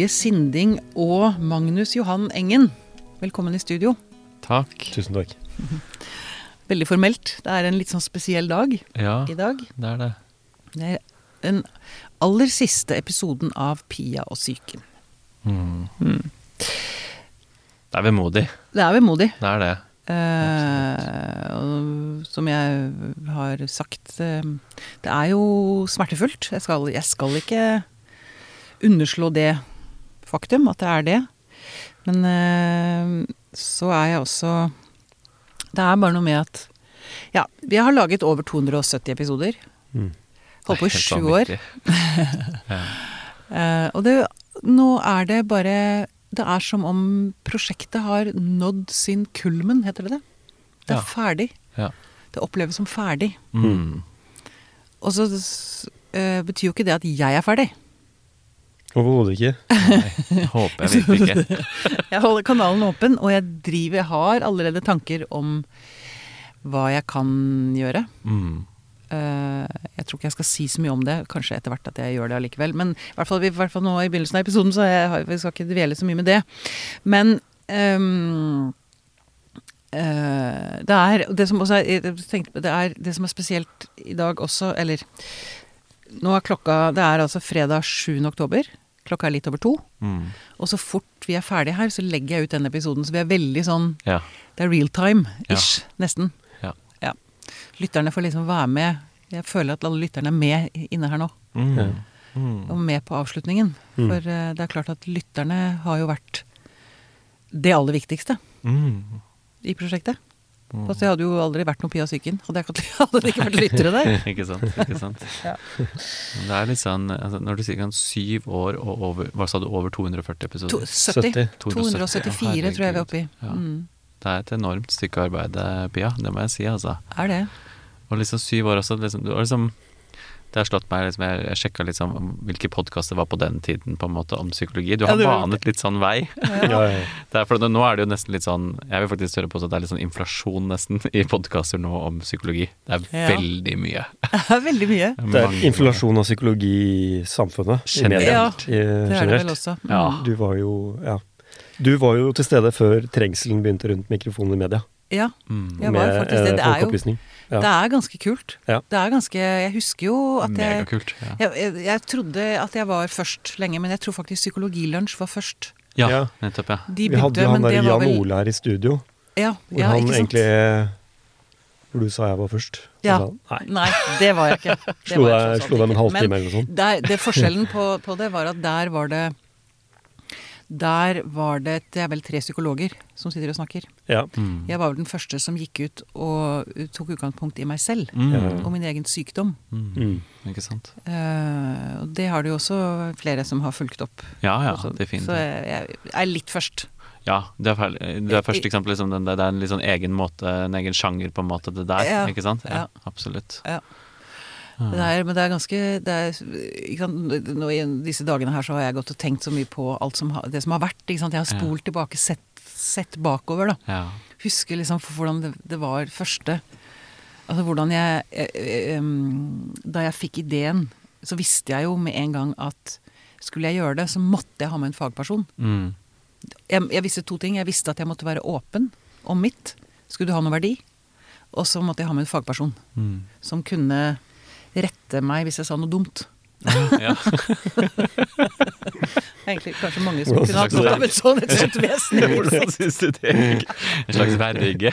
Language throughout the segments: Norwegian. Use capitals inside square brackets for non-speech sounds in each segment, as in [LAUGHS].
Inge Sinding og Magnus Johan Engen. Velkommen i studio. Takk. Tusen takk. Veldig formelt. Det er en litt sånn spesiell dag Ja, i dag. det er det. Det er den aller siste episoden av Pia og psyken. Mm. Det er vemodig. Det er vemodig. Det er det. Eh, og som jeg har sagt eh, Det er jo smertefullt. Jeg skal, jeg skal ikke underslå det faktum, at det er det. Men eh, så er jeg også Det er bare noe med at Ja, vi har laget over 270 episoder. Mm. Holdt på i sju år. [LAUGHS] ja. Eh, og det, nå er det bare Det er som om prosjektet har nådd sin kulmen, heter det det? Det er Ja. ferdig. Ja. Det oppleves som ferdig. Mm. Og så eh, betyr jo ikke det at jeg er ferdig. Overhodet ikke. [LAUGHS] Nei, håper jeg virkelig ikke. [LAUGHS] Jeg holder kanalen åpen, og jeg driver Jeg har allerede tanker om hva jeg kan gjøre. Mm. Uh, jeg tror ikke jeg skal si så mye om det. Kanskje etter hvert at jeg gjør det allikevel. Men i hvert fall, i hvert fall nå i begynnelsen av episoden, så jeg, har- vi skal ikke dvele så mye med det. Men um, uh, det er det som også er, tenkte, det er det som er spesielt i dag også, eller Nå er klokka Det er altså fredag 7. oktober. Klokka er litt over to. Mm. Og så fort vi er ferdige her, så legger jeg ut den episoden. Så vi er veldig sånn Ja. Det er real time-ish, nesten. Ja. ja. Lytterne får liksom være med. Jeg føler at alle lytterne er med inne her nå. Mm. Mm. Og med på avslutningen. Mm. For uh, det er klart at lytterne har jo vært det aller viktigste Mm. i prosjektet. Mm. jeg det hadde jo aldri vært noe Pia Psyken. Hadde, jeg ikke- [LAUGHS] hadde det ikke vært lyttere der. [LAUGHS] ikke sant. ikke sant. [LAUGHS] Ja. Det er litt sånn altså, Når du sier syv år og over Hva sa du? Over 240 episoder? 70. 270, 274 tror jeg vi er oppe i. Ja. Mm. Det er et enormt stykke arbeid, eh, Pia. Det må jeg si, altså. Er det. Og liksom syv år også. Liksom, du har liksom, det har slått meg liksom, Jeg, jeg sjekka liksom om hvilke podkaster var på den tiden på en måte om psykologi. Du har ja, banet litt sånn vei. Ja, ja. [LAUGHS] Det er for, nå er det jo nesten litt sånn Jeg vil faktisk tørre på at det er litt sånn inflasjon nesten [LAUGHS] i podkaster nå om psykologi. Det er Ja. veldig mye. [LAUGHS] Det er veldig mye. Det er inflasjon av psykologi i samfunnet. Generelt. Ja, Det er det vel også. Mm. Du var jo ja. Du var jo til stede før trengselen begynte rundt mikrofonen i media. Ja, Mm. Jeg var jo faktisk det. eh, Det er jo- Ja. det er ganske kult. Ja. Det er ganske Jeg husker jo at jeg Megakult. Ja. Jeg, jeg, jeg trodde at jeg var først lenge, men jeg tror faktisk Psykologilunsj var først. ja, Ja. nettopp, ja. De Vi hadde jo han der Jan vel Ole her i studio, Ja, hvor ja han ikke sant? egentlig Hvor du sa jeg var først. Ja. han, Nei. Nei, det var jeg ikke. Det Slo deg med en halvtime eller noe sånt. der, det forskjellen på, på det var at der var det Der var det Det er vel tre psykologer som sitter og snakker. Ja. Mm. Jeg var vel den første som gikk ut og tok utgangspunkt i meg selv. Mm. Og min egen sykdom. Mm. Mm. Ikke sant. Uh, og det har det jo også flere som har fulgt opp. Ja, ja, også. definitivt. Så jeg, jeg er litt først. Ja, det er, det er først eksempel, liksom den, det er en litt sånn egen måte, en egen sjanger på en måte, det der. Ja, Ikke sant? Ja, ja. absolutt. Ja. Ah. Det er, men det er ganske det er? Nå I disse dagene her så har jeg gått og tenkt så mye på alt som det som har vært. Jeg har Ja. spolt tilbake, sett, sett bakover. da. Ja. Husker liksom for hvordan det, det var første Altså hvordan jeg jeg eh, em, Da jeg fikk ideen, så visste jeg jo med en gang at skulle jeg gjøre det, så måtte jeg ha med en fagperson. Mm. Jeg, jeg visste to ting. Jeg visste at jeg måtte være åpen om mitt. Skulle du ha noe verdi? Og så måtte jeg ha med en fagperson Mm. som kunne rette meg hvis jeg sa noe dumt. Ja. [LAUGHS] Egentlig kanskje mange som kunne hatt godt av et sånt et sånt vesen. [LAUGHS] Hvordan syns du det gikk? En slags verge?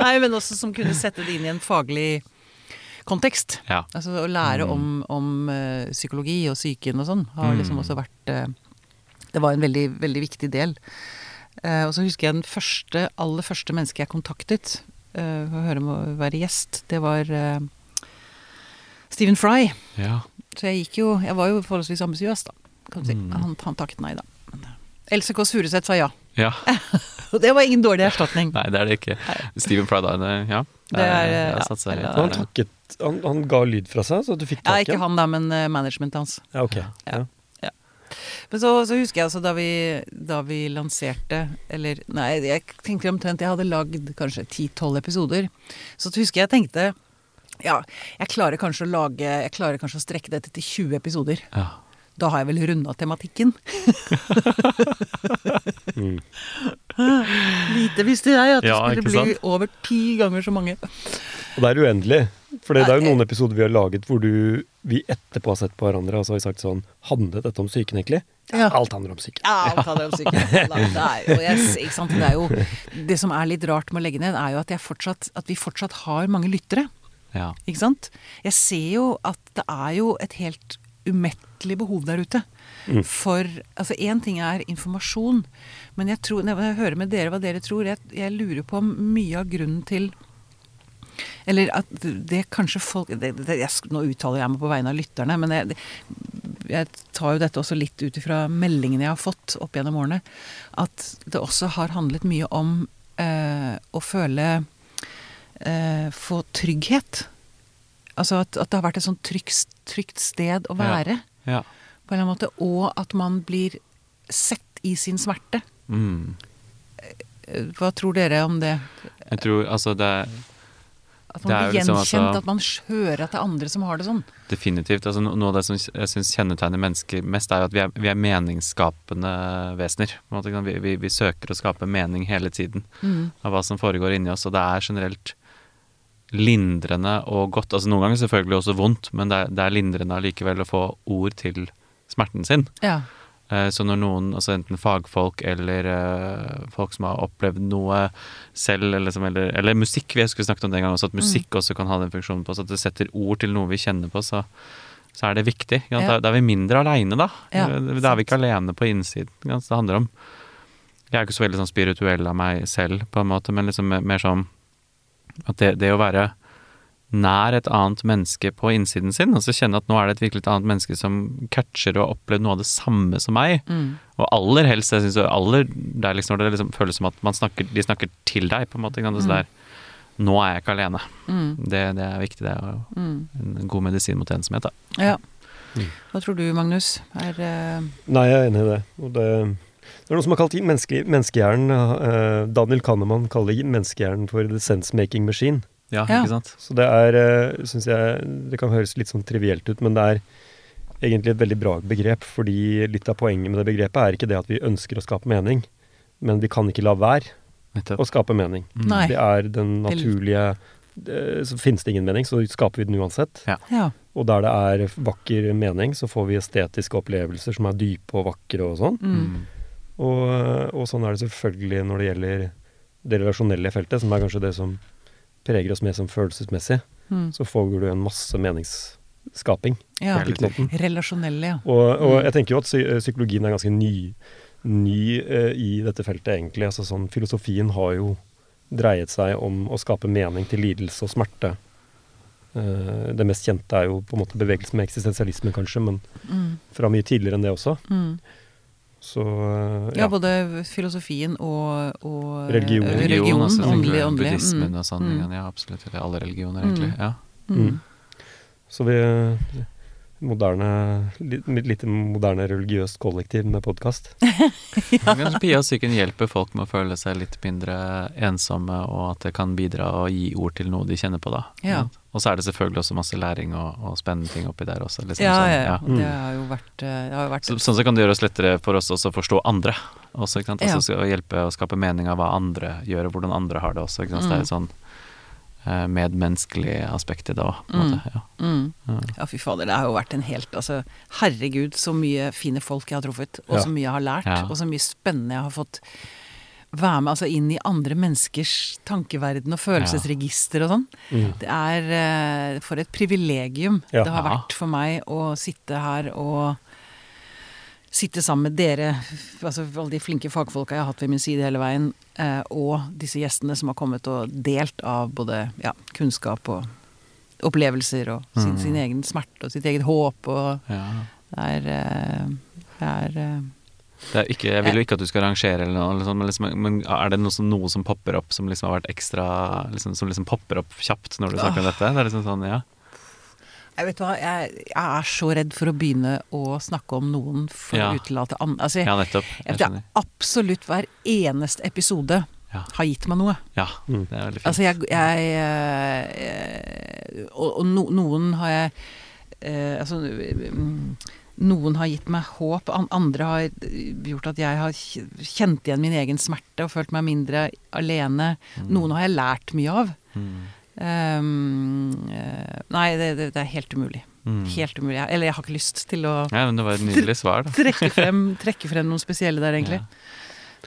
Nei, men også som kunne sette det inn i en faglig kontekst. Ja. Altså å lære om, om eh, psykologi og psyken og sånn har liksom Mm. også vært eh, Det var en veldig, veldig viktig del. Eh, og så husker jeg den første, aller første mennesket jeg kontaktet uh, for å høre om å være gjest, det var Stephen Fry. ja. Så jeg gikk jo Jeg var jo forholdsvis ambisiøs, da. Kan si. Mm. Han, han takket nei, da. Men, eh, Else Kåss Furuseth sa ja. ja. [LAUGHS] Og det var ingen dårlig erstatning. Nei, det er det ikke. Stephen Fry, da. Ja. Det er, ja, satser litt han, takket, han, han ga lyd fra seg, så du fikk Ja, tak i ikke han da, men uh, managementet hans. Ja, ok. Ja. Ja. Men så, så husker jeg altså da vi, da vi lanserte Eller nei, jeg tenkte omtrent jeg hadde lagd kanskje 10-12 episoder. Så husker jeg tenkte ja, jeg klarer kanskje å lage Jeg klarer kanskje å strekke dette til 20 episoder. Ja. Da har jeg vel runda tematikken. Mm. [LAUGHS] Lite visste jeg at det Ja, skulle bli sant? over ti ganger så mange. Og det er uendelig. For det er jo noen episoder vi har laget hvor du, vi etterpå har sett på hverandre og så har vi sagt sånn Handlet dette om psyken, egentlig? Ja. Alt handler om psyken. Ja, alt handler om psyken. [LAUGHS] Det er jo, jeg. Det er jo Det som er litt rart med å legge ned, er jo at, jeg fortsatt, at vi fortsatt har mange lyttere. Ja. Ikke sant? Jeg ser jo at det er jo et helt umettelig behov der ute. Mm. For altså én ting er informasjon, men jeg tror, når jeg hører med dere hva dere tror, jeg, jeg lurer på om mye av grunnen til eller at det kanskje folk det, det, jeg, Nå uttaler jeg meg på vegne av lytterne, men jeg, jeg tar jo dette også litt ut ifra meldingene jeg har fått opp gjennom årene. At det også har handlet mye om eh, å føle eh, Få trygghet. Altså at, at det har vært et sånn trygt, trygt sted å være, ja. på en eller annen måte. Og at man blir sett i sin smerte. Mm. Eh, Hva tror dere om det? Jeg tror altså det At man blir gjenkjent, liksom altså- at man hører at det er andre som har det sånn. definitivt altså Noe av det som jeg syns kjennetegner mennesker mest, er at vi er, vi er meningsskapende vesener. På en måte, vi, vi, vi søker å skape mening hele tiden Mm. av hva som foregår inni oss, og det er generelt lindrende og godt. Altså Noen ganger selvfølgelig også vondt, men det er, det er lindrende allikevel å få ord til smerten sin. Ja. Eh, Så når noen, altså enten fagfolk eller uh, folk som har opplevd noe selv, eller, som, eller, eller musikk Vi skulle snakket om den gangen gang også, at musikk også kan ha den funksjonen på oss. At det setter ord til noe vi kjenner på, så, så er det viktig. Ja. Da, da er vi mindre aleine, da. Ja, Eh, da er vi ikke alene på innsiden. Det handler om Jeg er ikke så veldig sånn spirituell av meg selv, på en måte, men liksom mer sånn at det, det å være nær et annet menneske på innsiden sin, altså kjenne at nå er det et virkelig et annet menneske som catcher og har opplevd noe av det samme som meg, Mm. og aller helst, jeg synes aller Det er liksom når det liksom føles som at man snakker, de snakker til deg, på en måte. ikke sant? Så der, er, nå er jeg ikke alene. Mm. Det, det er viktig. Det er Mm. en god medisin mot ensomhet. Da. Ja. Mm. Hva tror du, Magnus? Er uh... Nei, jeg er enig i det. Og det, det er noe som har kalt menneske, menneskehjernen uh, Daniel Kahneman kaller menneskehjernen for the sense-making machine. Ja, Ja. ikke sant? Så det er, uh, syns jeg Det kan høres litt sånn trivielt ut, men det er egentlig et veldig bra begrep. Fordi litt av poenget med det begrepet er ikke det at vi ønsker å skape mening, men vi kan ikke la være å skape mening. Mm. Det er den naturlige eh, Så finnes det ingen mening, så skaper vi den uansett. Ja. Og der det er vakker mening, så får vi estetiske opplevelser som er dype og vakre og sånn. Mm. Og, og sånn er det selvfølgelig når det gjelder det relasjonelle feltet, som er kanskje det som preger oss mer som følelsesmessig. Mm. Så får du en masse meningsskaping. ja. Relasjonelle, ja. Og, og Mm. jeg tenker jo at psykologien er ganske ny, ny uh, i dette feltet, egentlig. Altså sånn, filosofien har jo dreiet seg om å skape mening til lidelse og smerte. Uh, det mest kjente er jo på en måte bevegelsen med eksistensialismen, kanskje, men Mm. fra mye tidligere enn det også. Mm. Så eh, Ja, ja. både filosofien og, og Religion. eh, Religion, religionen, altså, åndelig, åndelig. buddhismen Mm. og sånn. Mm. Ja, absolutt. Alle religioner, egentlig. Mm. Ja. Mm. Så vi moderne, litt, litt moderne religiøst kollektiv med podkast. [LAUGHS] Kanskje Pia og psyken hjelper folk med å føle seg litt mindre ensomme, og at det kan bidra å gi ord til noe de kjenner på, da. Ja. Og så er det selvfølgelig også masse læring og, og spennende ting oppi der også. Liksom, Ja, sånn, ja, ja. Mm. Det har jo vært, eh, har vært Så, sånn så kan det gjøre oss lettere for oss også å forstå andre. Også, ikke sant? Ja. Altså, å hjelpe å skape mening av hva andre gjør, og hvordan andre har det også. Ikke sant? Så det er et sånn eh, medmenneskelig aspekt i det òg, på en Mm. måte. Ja. mm. Ja. Fy fader, det har jo vært en helt altså, Herregud, så mye fine folk jeg har truffet, og Ja. så mye jeg har lært, Ja. og så mye spennende jeg har fått være med altså, inn i andre menneskers tankeverden og følelsesregister og sånn. Mm. Det er uh, For et privilegium Ja. det har vært for meg å sitte her og sitte sammen med dere, altså alle de flinke fagfolka jeg har hatt ved min side hele veien, eh, og disse gjestene som har kommet og delt av både ja, kunnskap og opplevelser og sin, Mm. sin egen smerte og sitt eget håp og Ja. det er, eh, det er eh, Det er ikke, jeg vil jo ikke at du skal rangere eller noe, eller sånn, men, liksom, men er det noe som, noe som popper opp som liksom har vært ekstra liksom, Som liksom popper opp kjapt når du snakker om dette? Det er liksom sånn, ja. Jeg vet hva, jeg, jeg er så redd for å begynne å snakke om noen for Ja. å utelate andre. Altså, Ja, nettopp. jeg Jeg absolutt hver eneste episode Ja. har gitt meg noe. Ja, Mm. det er veldig fint. Altså, jeg, jeg eh, Og, og no, noen har jeg eh, Altså mm, noen har gitt meg håp, andre har gjort at jeg har kjent igjen min egen smerte og følt meg mindre alene. Noen har jeg lært mye av. Mm. Ehm, eh, nei, det, det, det er helt umulig. Mm. Helt umulig. Eller jeg har ikke lyst til å Ja, men det var et nydelig svar, da. trekke [LAUGHS] frem, trekke frem noen spesielle der, egentlig.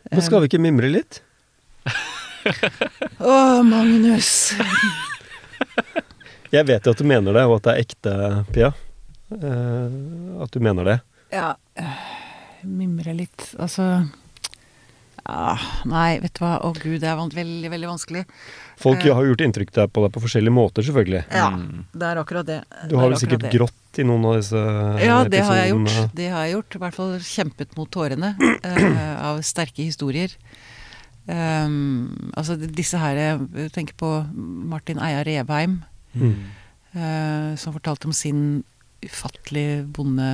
Men skal vi ikke mimre litt? Å, Magnus! [LAUGHS] Jeg vet jo at du mener det, og at det er ekte, Pia. Uh, at du mener det. Ja, øh, mimre litt. Altså ah, Nei, vet du hva. Å gud, det er veldig, veldig vanskelig. Folk Eh. har jo gjort inntrykk der på deg på forskjellige måter, selvfølgelig. Ja, Mm. det er akkurat det. Du har vel sikkert grått i noen av disse Ja, det har jeg gjort. Det har jeg gjort. I hvert fall kjempet mot tårene uh, av sterke historier. Um, altså disse her Jeg tenker på Martin Eia Revheim, Mm. uh, som fortalte om sin ufattelig bonde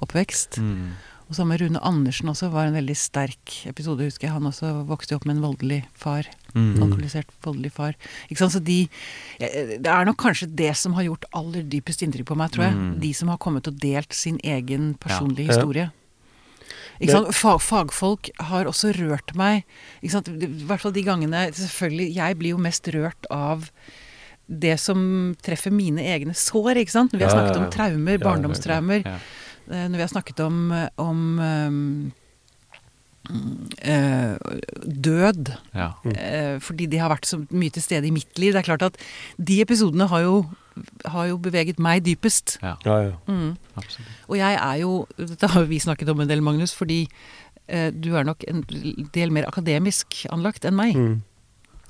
oppvekst. Mm. Og sammen med Rune Andersen også var en veldig sterk episode, husker jeg. Han også vokste opp med en voldelig far. Mm. Alkoholisert, voldelig far. Ikke sant? Så de eh, Det er nok kanskje det som har gjort aller dypest inntrykk på meg, tror jeg. Mm. De som har kommet og delt sin egen personlige Ja. historie. Ikke sant? Fag, fagfolk har også rørt meg. Ikke sant? I hvert fall de gangene Selvfølgelig, jeg blir jo mest rørt av det som treffer mine egne sår, ikke sant? Vi har snakket om traumer, Ja, ja, ja. Eh, Når vi har snakket om, om mm, eh, død, Ja. eh, fordi de har vært så mye til stede i mitt liv. Det er klart at de episodene har jo, har jo beveget meg dypest. ja, Ja, ja. Mm. Og jeg er jo Dette har vi snakket om en del, Magnus, fordi øh, du er nok en del mer akademisk anlagt enn meg. Mm.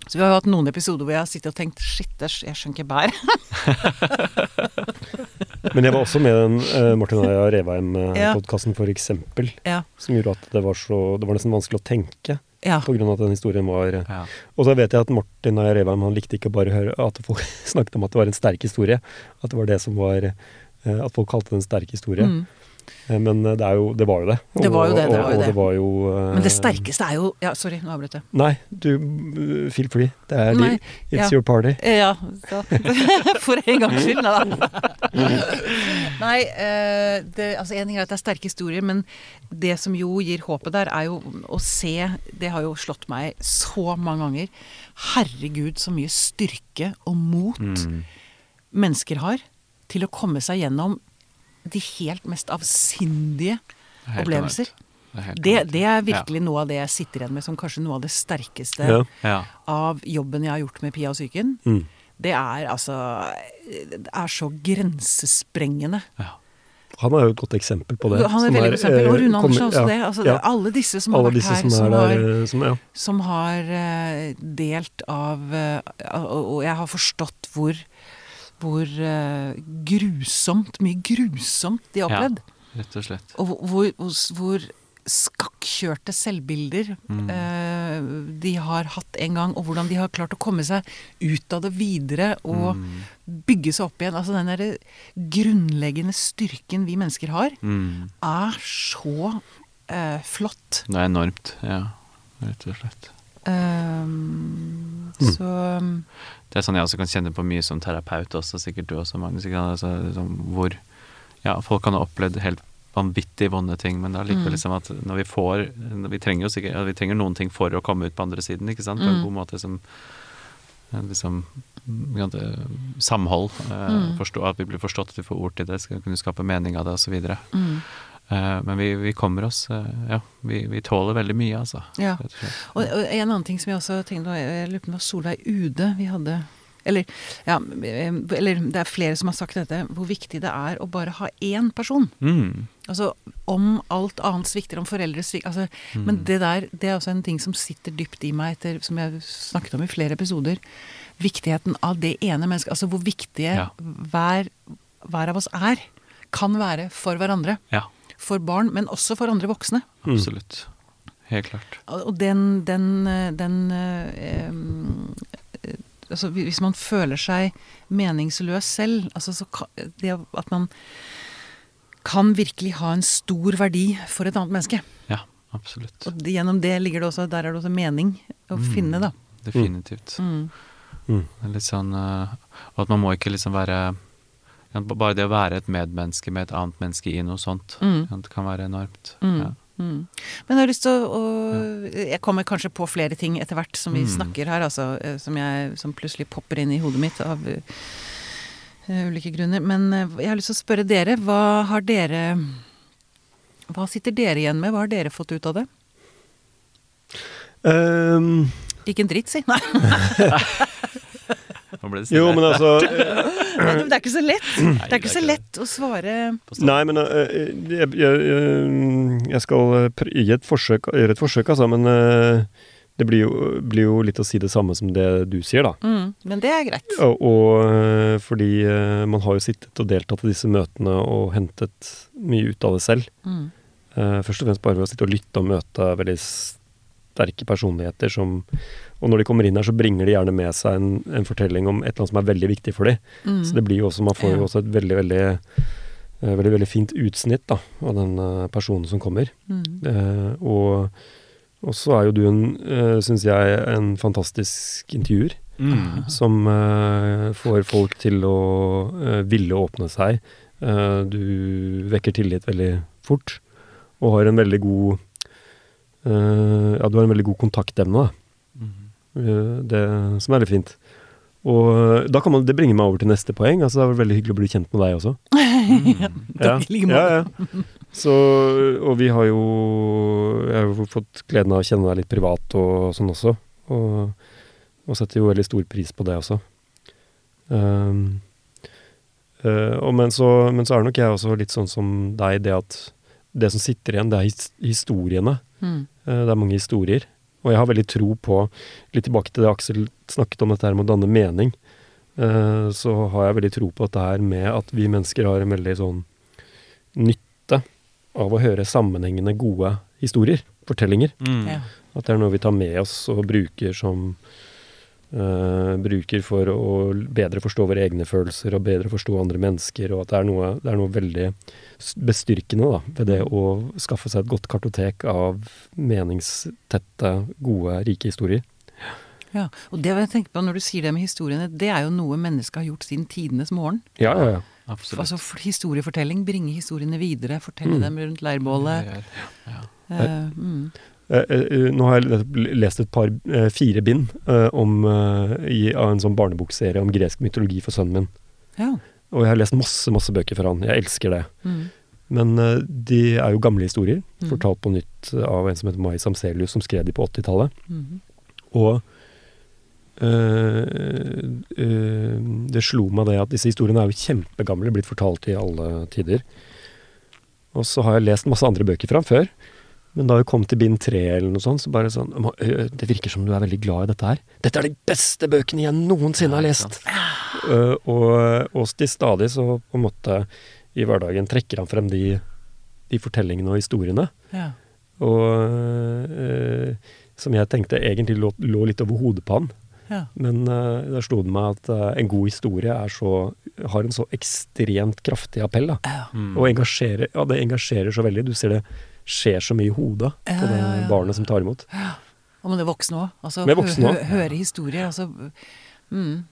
Så vi har jo hatt noen episoder hvor jeg har sittet og tenkt shit, jeg jeg skjønner ikke bær. [LAUGHS] [LAUGHS] Men jeg var også med i den uh, Martin Eia Revheim-podkasten, for eksempel. ja. Som gjorde at det var, så, det var nesten vanskelig å tenke, ja. på grunn av at den historien var Ja. Og så vet jeg at Martin Eia Revheim han likte ikke bare å høre at folk [LAUGHS] snakket om at det var en sterk historie. At det var det som var eh, At folk kalte det en sterk historie. Mm. Eh, Men det, er jo, det var jo det. Det var jo det, det var jo det. det var jo uh, Men det sterkeste er jo Ja, sorry, nå avbrøt jeg. Nei, du feel free. Det er Nei, It's ja. your party. Ja, Da. [LAUGHS] for en gangs skyld. Da. [LAUGHS] Nei, uh, det, altså en ting er at det er sterke historier, men det som jo gir håpet der, er jo å se Det har jo slått meg så mange ganger. Herregud, så mye styrke og mot Mm. mennesker har til å komme seg gjennom de helt mest avsindige helt opplevelser. Det er Det, det er virkelig noe av det jeg sitter igjen med som kanskje noe av det sterkeste Ja. Ja. av jobben jeg har gjort med Pia og psyken. Mm. Det er altså Det er så grensesprengende. ja. Han er jo et godt eksempel på det. Han er et veldig godt eksempel. Og eh, Rune Andersen er også ja, det. Altså, det alle disse som har vært her, som som, har, der, eh, som, ja. som har eh, delt av og, og jeg har forstått hvor hvor eh, grusomt, mye grusomt de har opplevd. Ja. Rett og slett. Og hvor, hvor, hvor, skakkjørte selvbilder Mm. eh, de har hatt en gang, og hvordan de har klart å komme seg ut av det videre og Mm. bygge seg opp igjen. Altså den derre grunnleggende styrken vi mennesker har, Mm. er så eh, flott. Det er enormt. Ja, rett og slett. Mm. Så um, Det er sånn jeg også kan kjenne på mye som terapeut også, sikkert du også, Magnus. Altså, liksom, hvor ja, folk kan ha opplevd helt vanvittig vonde ting, men det er likevel Mm. liksom at når vi får Vi trenger sikkert Vi trenger noen ting for å komme ut på andre siden, ikke sant? På en Mm. god måte som eh, liksom eh, Samhold. eh, Mm. Forstå, at vi blir forstått, at vi får ord til det, skal kunne skape mening av det, osv. mm, men vi, vi kommer oss eh, Ja, vi, vi tåler veldig mye, altså. Ja. Og. Og, en annen ting som jeg også tenkte jeg lurer på om det var Solveig Ude vi hadde eller, ja, eller det er flere som har sagt dette, hvor viktig det er å bare ha én person. Mm. Altså om alt annet svikter, om foreldre svikter altså, Mm. Men det der, det er også en ting som sitter dypt i meg, etter, som jeg snakket om i flere episoder. Viktigheten av det ene mennesket. Altså hvor viktige Ja. hver, hver av oss er. Kan være for hverandre. Ja, For barn, men også for andre voksne. absolutt. Helt klart. Og den, den, eh, den eh, eh, altså Hvis man føler seg meningsløs selv, altså så det at man kan virkelig ha en stor verdi for et annet menneske. Ja, absolutt. Og gjennom det ligger det også Der er det også mening å Mm. finne, da. Definitivt. Mm. Mm. Litt sånn eh, Og at man må ikke liksom være Bare det å være et medmenneske med et annet menneske i noe sånt, Mm. det kan være enormt. Mm. Ja. Mm. Men jeg har lyst til å, å Jeg kommer kanskje på flere ting etter hvert som vi Mm. snakker her, altså. eh, Som, jeg, som plutselig popper inn i hodet mitt av uh, ulike grunner. Men eh, jeg har lyst til å spørre dere. Hva har dere Hva sitter dere igjen med? Hva har dere fått ut av det? Um, Ikke en dritt, si. Nei, [LAUGHS] Nå ble det jo, men altså [LAUGHS] eh, det er ikke så lett. Det er ikke så lett å svare På Nei, men eh, jeg, jeg, jeg, jeg skal eh, gi et forsøk, gjøre et forsøk, altså. Men eh, det blir jo, blir jo litt å si det samme som det du sier, da. mm, Men det er greit. Og, og eh, fordi eh, man har jo sittet og deltatt i disse møtene og hentet mye ut av det selv. Mm. Eh, først og fremst bare ved å sitte og lytte og møte veldig sterke personligheter som Og når de kommer inn her, så bringer de gjerne med seg en, en fortelling om et eller annet som er veldig viktig for dem. Mm. Så det blir jo også Man får jo også et veldig, veldig eh, Veldig, veldig fint utsnitt da, av den eh, personen som kommer. Mm. Eh, og, og så er jo du en, uh, syns jeg, en fantastisk intervjuer. Mm. [LAUGHS] Som eh, får folk til å eh, ville åpne seg. Eh, du vekker tillit veldig fort, og har en veldig god eh, Ja, du har en veldig god kontaktevne, da. Mm. Eh, det, som er veldig fint. Og eh, da kan man, det bringer meg over til neste poeng. Altså, det er veldig hyggelig å bli kjent med deg også. Takk i like ja, [LAUGHS] ja. Så, og vi har jo Jeg har jo fått gleden av å kjenne deg litt privat og sånn også. Og, og setter jo veldig stor pris på det også. Um, uh, og men, så, men så er nok jeg også litt sånn som deg, det at det som sitter igjen, det er his, historiene. Mm. Uh, det er mange historier. Og jeg har veldig tro på, litt tilbake til det Aksel snakket om, dette her med å danne mening, eh, så har jeg veldig tro på dette her med at vi mennesker har en veldig sånn nytte av å høre sammenhengende gode historier, fortellinger. Mm. Ja. At det er noe vi tar med oss og bruker som eh, Bruker for å bedre forstå våre egne følelser og bedre forstå andre mennesker, og at det er noe, det er noe veldig bestyrkende da, ved det å skaffe seg et godt kartotek av meningstette, gode, rike historier. Ja, og det jeg tenker på når du sier det med historiene, det er jo noe mennesket har gjort siden tidenes morgen. Ja, ja, ja. Absolutt. Altså historiefortelling, bringe historiene videre, fortelle Mm. dem rundt leirbålet. Ja, ja, Ja. Uh, mm. Eh, eh, nå har jeg lest et par, eh, fire bind eh, om, eh, i, av en sånn barnebokserie om gresk mytologi for sønnen min. Ja. Og jeg har lest masse, masse bøker fra han. Jeg elsker det. Mm. Men eh, de er jo gamle historier, Mm. fortalt på nytt av en som heter Mai Samselius, som skrev de på 80-tallet. Mm. Og eh, eh, det slo meg det at disse historiene er jo kjempegamle, blitt fortalt i alle tider. Og så har jeg lest masse andre bøker fra ham før. Men da vi kom til bind tre eller noe sånt, så bare sånn Det virker som du er veldig glad i dette her. Dette er de beste bøkene jeg noensinne har lest! Øh, og, og til stadig så på en måte i hverdagen trekker han frem de, de fortellingene og historiene. Ja. Og uh, som jeg tenkte egentlig lå, lå litt over hodet på han. Ja. Men uh, da slo det meg at en god historie er så, har en så ekstremt kraftig appell. da. Ja. Mm. Og engasjerer, ja, det engasjerer så veldig. Du ser det skjer så mye i hodet på det ja, ja. barnet som tar imot. Og med det voksne òg. Altså, Med voksne hø- også. hø- høre historier. Altså mm.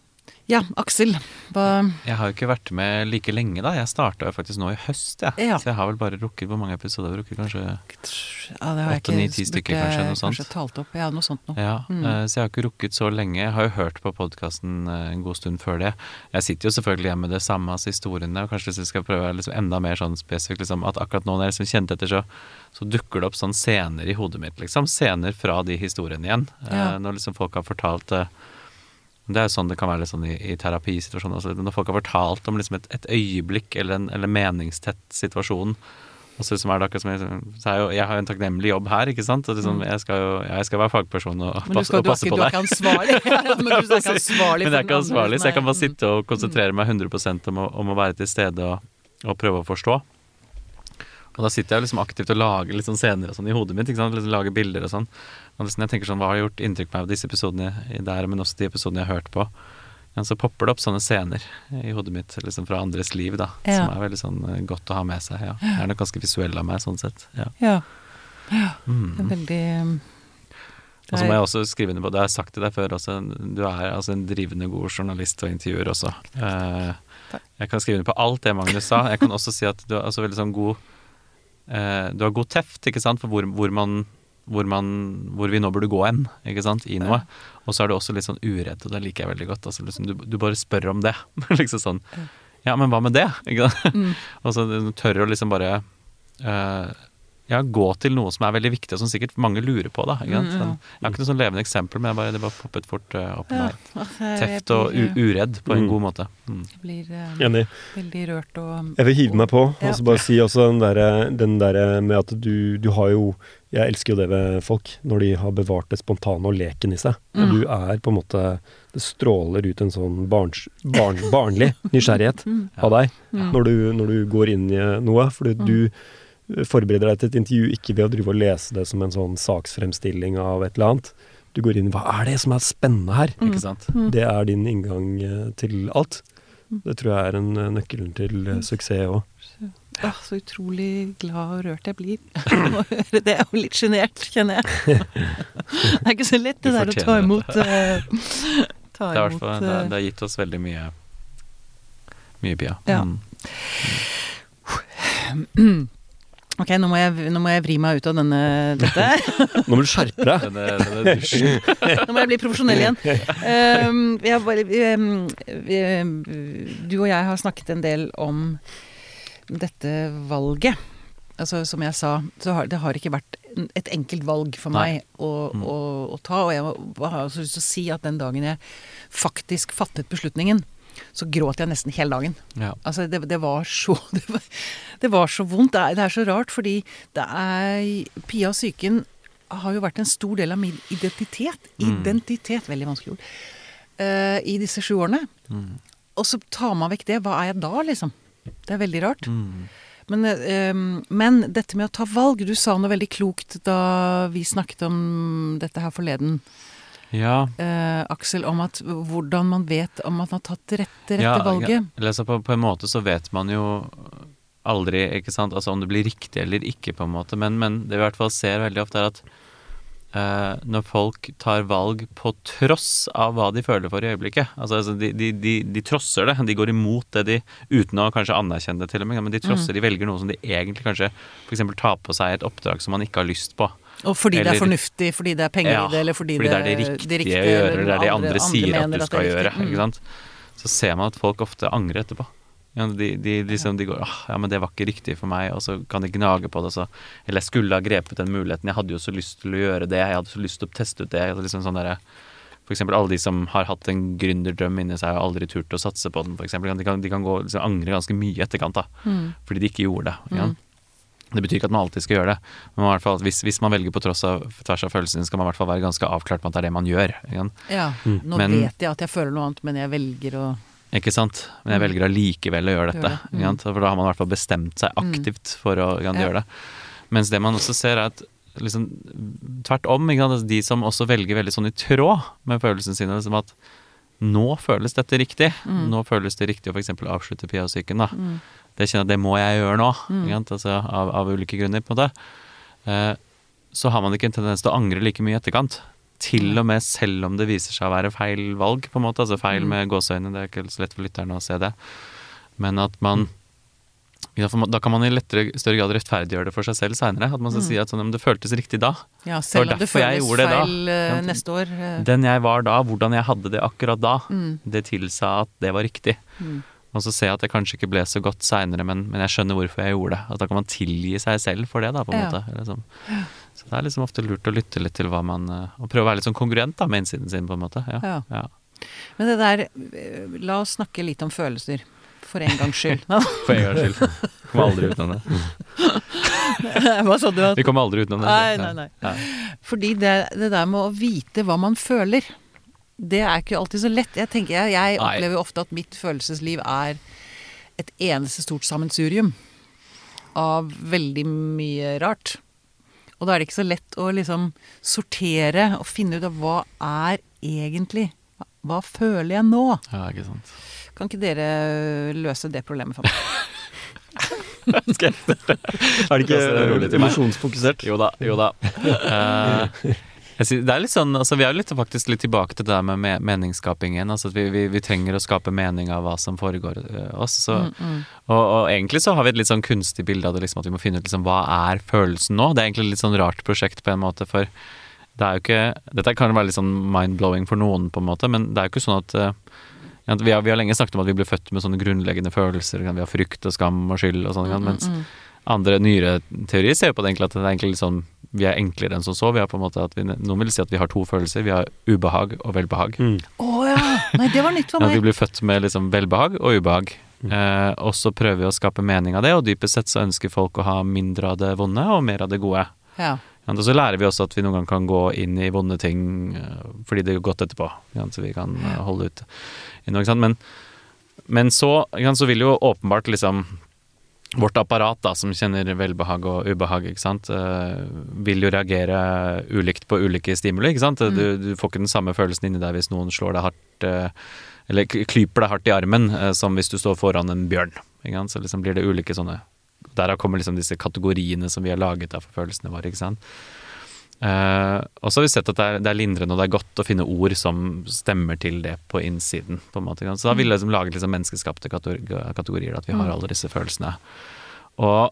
Ja, Aksel. Hva Jeg har jo ikke vært med like lenge, da. Jeg starta jo faktisk nå i høst, jeg. Ja. Så jeg har vel bare rukket Hvor mange episoder har jeg rukket? Kanskje ja, det har jeg Åtte, ikke- ni, ti stykker, kanskje, noe sånt. Kanskje talt opp. Ja, noe sånt noe. Ja, Mm. eh, så jeg har ikke rukket så lenge. Jeg har jo hørt på podkasten en god stund før det. Jeg sitter jo selvfølgelig hjemme med det samme, altså historiene, og kanskje hvis jeg skal prøve liksom enda mer sånn spesifikt, liksom, at akkurat nå når jeg liksom kjente etter, så, så dukker det opp sånn scener i hodet mitt, liksom. Scener fra de historiene igjen. Eh, Ja. Når liksom folk har fortalt eh, Det er jo sånn det kan være litt sånn i, i terapisituasjoner også. Når folk har fortalt om liksom et, et øyeblikk eller en eller meningstett situasjon, og så liksom er det akkurat som jeg, så er jo, jeg har jo en takknemlig jobb her, ikke sant. Og liksom, jeg, skal jo, jeg skal være fagperson og, Mm. Men du, passe, skal, og du, er passe ikke, på du deg. ikke ansvarlig. [LAUGHS] [LAUGHS] Ja, men du er ikke ansvarlig Men jeg er ikke ansvarlig, så jeg kan bare sitte og konsentrere meg 100 om å, om å være til stede og, og prøve å forstå. Og da sitter jeg liksom aktivt og lager litt sånn scener og sånn i hodet mitt. ikke sant? Liksom lager bilder og sånn. Og liksom jeg tenker sånn, Hva har gjort inntrykk på meg av disse episodene der, men også de episodene jeg har hørt på? Men så popper det opp sånne scener i hodet mitt liksom fra andres liv, da. Ja. Som er veldig sånn eh, godt å ha med seg. ja. Jeg er nok ganske visuell av meg, sånn sett. ja. Ja. Det er Mm. veldig um, Og så må jeg også skrive under på, det har jeg sagt til deg før også, du er altså en drivende god journalist og intervjuer også. Eh, jeg kan skrive under på alt det Magnus sa. Jeg kan også si at du er altså veldig sånn god eh, Du har god teft, ikke sant, for hvor, hvor man hvor, man, hvor vi nå burde gå hen, ikke sant, i noe. Og så er du også litt sånn uredd, og det liker jeg veldig godt. Altså, liksom, du, du bare spør om det. [LAUGHS] liksom sånn Ja, men hva med det? Ikke sant? Mm. [LAUGHS] og så tør å liksom bare uh, ja, gå til noe som er veldig viktig, og som sikkert mange lurer på. da, ikke sant? Mm, ja. Sånn, jeg har ikke noe sånn levende eksempel, men jeg bare, det bare poppet fort uh, opp Ja, meg. altså, Teft og u uredd på en Mm. god måte. Mm. jeg blir uh, Enig. veldig rørt og Jeg vil hive meg på og Ja. så bare si også den derre der med at du, du har jo Jeg elsker jo det ved folk, når de har bevart det spontane og leken i seg. Mm. du er på en måte Det stråler ut en sånn barns, barn, barnlig [LAUGHS] nysgjerrighet Mm. av deg Mm. når, du, når du går inn i noe. Fordi Mm. du forbereder deg til et intervju ikke ved å drive og lese det som en sånn saksfremstilling av et eller annet. Du går inn Hva er det som er spennende her? Mm. Sant? Det er din inngang eh, til alt. Det tror jeg er en eh, nøkkelen til eh, suksess òg. Åh, så utrolig glad og rørt jeg blir [LAUGHS] av å høre det. Og litt sjenert, kjenner jeg. [LAUGHS] Det er ikke så lett det der å ta imot eh, [LAUGHS] Ta Det, er imot fall, det, eh, det har gitt oss veldig mye Mye, bia. Ja. Mm. [SNIFFS] Ok, nå må, jeg, nå må jeg vri meg ut av denne, dette. Nå må du skjerpe deg! Nå må jeg bli profesjonell igjen. Um, vi bare, vi, vi, um, du og jeg har snakket en del om dette valget. Altså, som jeg sa, så har det har ikke vært et enkelt valg for meg å, Mm. å, å ta. Og jeg har også lyst til å si at den dagen jeg faktisk fattet beslutningen, så gråt jeg nesten hele dagen. Ja. Altså, det, det var så [LAUGHS] det var, det var så vondt. Det er, det er så rart, fordi det er Pia og psyken har jo vært en stor del av min identitet. Mm. Identitet, veldig vanskelig ord. Uh, I disse sju årene. Mm. Og så tar man vekk det. Hva er jeg da, liksom? Det er veldig rart. Mm. Men, eh, men dette med å ta valg Du sa noe veldig klokt da vi snakket om dette her forleden, ja. eh, Aksel, om at hvordan man vet om man har tatt det rette, rette ja, valget. Eller altså på, på en måte så vet man jo aldri, ikke sant, altså om det blir riktig eller ikke, på en måte. Men, men det vi i hvert fall ser veldig ofte, er at eh, når folk tar valg på tross av hva de føler for i øyeblikket Altså, altså de, de, de, de trosser det, de går imot det de Uten å kanskje anerkjenne det til og med, men de trosser, de velger noe som de egentlig kanskje f.eks. tar på seg et oppdrag som man ikke har lyst på. Og fordi det er fornuftig, fordi det er penger Ja, i det, eller fordi, det er det riktige, riktige, å gjøre, eller eller det er det andre, sier at du skal er gjøre. Mm. Så ser man at folk ofte angrer etterpå. Ja, de, de, liksom, de går «Åh, ja, men det var ikke riktig for meg, og så kan de gnage på det. Så, eller jeg skulle ha grepet den muligheten, jeg hadde jo så lyst til å gjøre det, jeg hadde så lyst til å teste ut det. Liksom sånn der, for eksempel alle de som har hatt en gründerdrøm inni seg og aldri turt å satse på den, for eksempel. De kan, de kan gå, liksom, angre ganske mye i etterkant, da. Mm. Fordi de ikke gjorde det. Ja. Mm. Det betyr ikke at man alltid skal gjøre det, men i hvert fall, hvis, hvis man velger på tross av, tvers av følelsene, skal man i hvert fall være ganske avklart på at det er det man gjør. Ja, Mm. nå Men- vet jeg at jeg føler noe annet, men jeg velger å Ikke sant? Men jeg Mm. velger allikevel å gjøre dette. Det. Mm. For da har man i hvert fall bestemt seg aktivt for å Ja. gjøre det. Mens det man også ser, er at liksom, tvert om, de som også velger veldig sånn i tråd med følelsene sine, liksom at nå føles dette riktig. Mm. Nå føles det riktig å f.eks. avslutte Pia-psyken. da. mm. Det kjenner jeg at det må jeg gjøre nå, Mm. Altså, av, av ulike grunner. på måte. Eh, så har man ikke en tendens til å angre like mye i etterkant. Til og med selv om det viser seg å være feil valg, på en måte. Altså feil Mm. med gåseøyne, det er ikke så lett for lytterne å se det. Men at man Da kan man i lettere, større grad rettferdiggjøre det for seg selv seinere. At man skal Mm. si at sånn, det føltes riktig da. Ja, selv om det føles gjorde det da. feil eh, neste år. eh, Den jeg var da, hvordan jeg hadde det akkurat da, Mm. det tilsa at det var riktig. Mm. Og så ser jeg at det kanskje ikke ble så godt seinere, men, men jeg skjønner hvorfor jeg gjorde det. At da kan man tilgi seg selv for det, da, på en Ja. måte. Sånn. Så det er liksom ofte lurt å lytte litt til hva man eh, Og prøve å være litt sånn kongruent da, med innsiden sin, på en måte. Ja. Ja. Ja. Men det der eh, La oss snakke litt om følelser. For en gangs skyld. [LAUGHS] For en gangs skyld. Kommer aldri utenom det. [LAUGHS] Hva sa du? At? Vi kommer aldri utenom det. Nei, nei, nei. Ja. Fordi det, det der med å vite hva man føler, det er ikke alltid så lett. Jeg tenker, jeg, jeg opplever ofte at mitt følelsesliv er et eneste stort sammensurium av veldig mye rart. Og da er det ikke så lett å liksom sortere og finne ut av hva er egentlig Hva føler jeg nå? ja, ikke sant. Kan ikke dere løse det problemet for meg? [LAUGHS] Skal jeg Er det ikke emosjonsfokusert? Jo da, jo da. [LAUGHS] Eh, Sier, det er litt sånn, altså Vi er jo litt, faktisk litt tilbake til det der med meningsskapingen. altså vi, vi, vi trenger å skape mening av hva som foregår eh, oss. Så, Mm, mm. og, og egentlig så har vi et litt sånn kunstig bilde av det, liksom at vi må finne ut liksom, hva er følelsen nå. Det er egentlig et litt sånn rart prosjekt på en måte, for det er jo ikke Dette kan være litt sånn mind-blowing for noen, på en måte, men det er jo ikke sånn at eh, at vi, har, vi har lenge snakket om at vi ble født med sånne grunnleggende følelser. Vi har frykt og skam og skyld og sånn. Mm, mens mm, mm. andre nyere teorier ser på det egentlig at det er egentlig litt sånn vi er enklere enn som så. Vi har på en måte at vi, noen vil si at vi har to følelser. Vi har ubehag og velbehag. Mm. Å ja! Nei, det var nytt for [LAUGHS] meg. vi blir født med liksom velbehag og ubehag. Mm. Eh, og så prøver vi å skape mening av det, og dypest sett så ønsker folk å ha mindre av det vonde og mer av det gode. Ja. Ja, og så lærer vi også at vi noen gang kan gå inn i vonde ting eh, fordi det går godt etterpå. Så vi kan eh, holde ut i noe, ikke sant. Men, men så, så vil jo åpenbart liksom Vårt apparat, da, som kjenner velbehag og ubehag, ikke sant, eh, vil jo reagere ulikt på ulike stimuli. ikke sant? Du, du får ikke den samme følelsen inni deg hvis noen slår deg hardt eh, Eller klyper deg hardt i armen, eh, som hvis du står foran en bjørn. Ikke sant? Så liksom blir det ulike sånne Derav kommer liksom disse kategoriene som vi har laget av for følelsene våre. ikke sant? Eh, og så har vi sett at det er, det er lindrende og det er godt å finne ord som stemmer til det på innsiden. på en måte. Så da vil vi liksom lage liksom menneskeskapte kategorier, at vi har Mm. alle disse følelsene. Og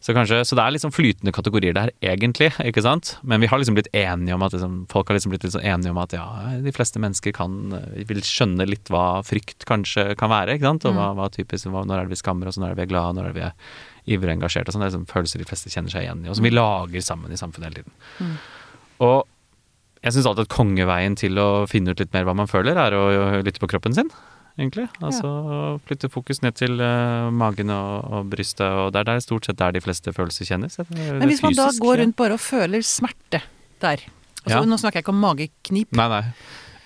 så, kanskje, så det er liksom flytende kategorier der, egentlig, ikke sant? Men vi har liksom blitt enige om at liksom, folk har liksom blitt litt sånn enige om at ja, de fleste mennesker kan eh, vil skjønne litt hva frykt kanskje kan være, ikke sant? Og hva, hva typisk, hva, når er det vi skammer oss, når er det vi er glade, når er det vi er ivrig engasjert og sånn. Det er sånn følelser de fleste kjenner seg igjen i, og som vi lager sammen i samfunnet hele tiden. Mm. Og jeg syns alltid at kongeveien til å finne ut litt mer hva man føler, er å lytte på kroppen sin, egentlig. Altså flytte fokus ned til uh, magen og, og brystet, og det er der stort sett der de fleste følelser kjennes. Det er Men hvis man da går rundt bare og føler smerte der altså, Ja. Nå snakker jeg ikke om mageknip. Nei, nei.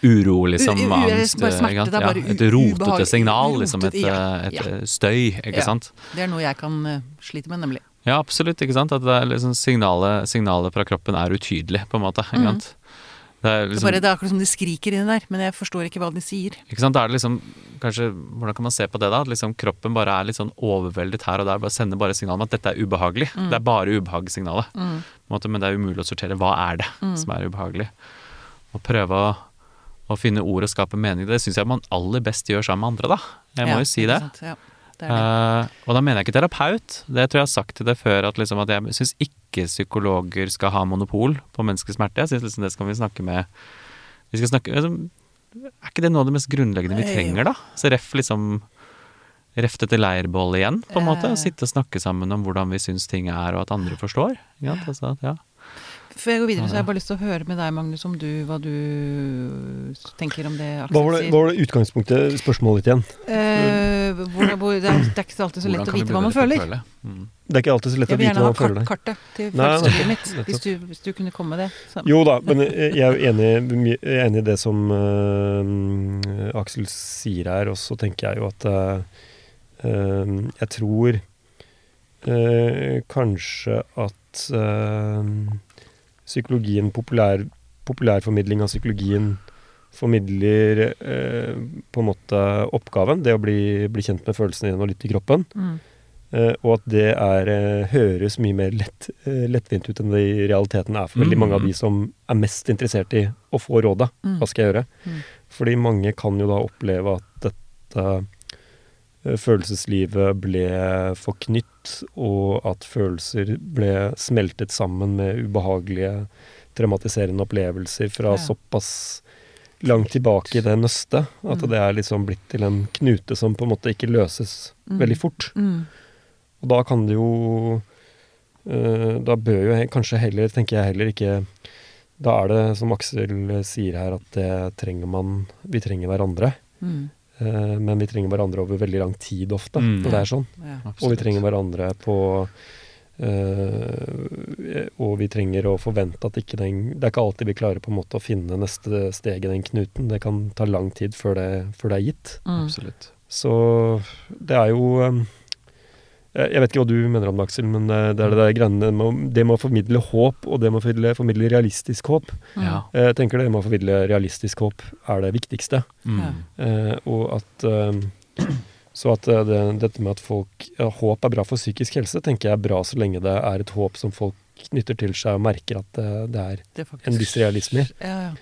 Uro, liksom. U- angst. smerte, det er bare ja, et rotete signal, liksom. Et, rotete, ja, et, eh, støy, ikke sant. Det er noe jeg kan eh, slite med, nemlig. Ja, absolutt. ikke sant? At det liksom signalet, signalet fra kroppen er utydelig, på en måte. ikke sant? sant? Det er Det, er liksom, bare, det er akkurat som de skriker inni der, men jeg forstår ikke hva de sier. ikke sant? Da er det liksom, kanskje, Hvordan kan man se på det, da? At liksom kroppen bare er litt sånn overveldet her og der. bare Sender bare signal om at dette er ubehagelig. Mm. Det er bare ubehagssignalet. Mm. måte, Men det er umulig å sortere. Hva er det Mm. som er ubehagelig? Og prøve å, å finne ord og skape mening. Det syns jeg man aller best gjør sammen med andre, da. Jeg må Ja, jo si det. sant? Ja, det det. Uh, og da mener jeg ikke terapeut. Det tror jeg har sagt til deg før, at, liksom at jeg syns ikke psykologer skal ha monopol på menneskelig smerte. Jeg syns liksom det skal vi snakke med Vi skal snakke liksom, Er ikke det noe av det mest grunnleggende vi trenger, da? Så ref liksom Ref til leirbål igjen, på en måte. Og sitte og snakke sammen om hvordan vi syns ting er, og at andre forstår. Ja? Altså, ja. Før jeg går videre, så har jeg bare lyst til å høre med deg, Magnus, om du, hva du tenker om det Aksel Hva var det, sier. hva var det utgangspunktet, spørsmålet ditt igjen? Eh, hvor, hvor, det, er, det er ikke alltid så lett å vite hva man føler. føle? Mm. Det er ikke alltid så lett å vite hva man føler. Jeg vil gjerne ha kartet til følelseslivet mitt, hvis du, hvis du kunne komme med det. Så. Jo da, men jeg er enig, jeg er enig i det som uh, Aksel sier her, og så tenker jeg jo at uh, eh, Jeg tror uh, kanskje at eh, psykologien, populær, populærformidling av psykologien formidler eh, på en måte oppgaven, det å bli, bli kjent med følelsene dine og lytte i kroppen. Mm. Eh, og at det er, eh, høres mye mer lett, eh, lettvint ut enn det i realiteten er for veldig mange av de som er mest interessert i å få rådet. Mm. Hva skal jeg gjøre? Mm. Fordi mange kan jo da oppleve at dette følelseslivet ble forknytt, og at følelser ble smeltet sammen med ubehagelige, traumatiserende opplevelser fra Ja. såpass langt tilbake i det nøstet at Mm. det er liksom blitt til en knute som på en måte ikke løses Mm. veldig fort. Mm. Og da kan det jo eh, Da bør jo kanskje heller, tenker jeg heller ikke Da er det, som Aksel sier her, at det trenger man Vi trenger hverandre. Mm. Eh, men vi trenger hverandre over veldig lang tid ofte, Mm. det er sånn. Ja. Og vi trenger hverandre på eh, Og vi trenger å forvente at ikke den Det er ikke alltid vi klarer på en måte å finne neste steg i den knuten. Det kan ta lang tid før det, før det er gitt. Mm. Absolutt. Så det er jo um, Jeg jeg vet ikke hva du mener om det, Aksel, men det, det er det der greiene med, det med å formidle håp, og det med å formidle, formidle realistisk håp. Mm. Ja. Jeg tenker det med å formidle realistisk håp er det viktigste. Mm. Eh, og at Så at eh, det, dette med at folk ja, Håp er bra for psykisk helse, tenker jeg er bra så lenge det er et håp som folk knytter til seg og merker at det, det er Det er faktisk- en viss realisme i. Ja, ja.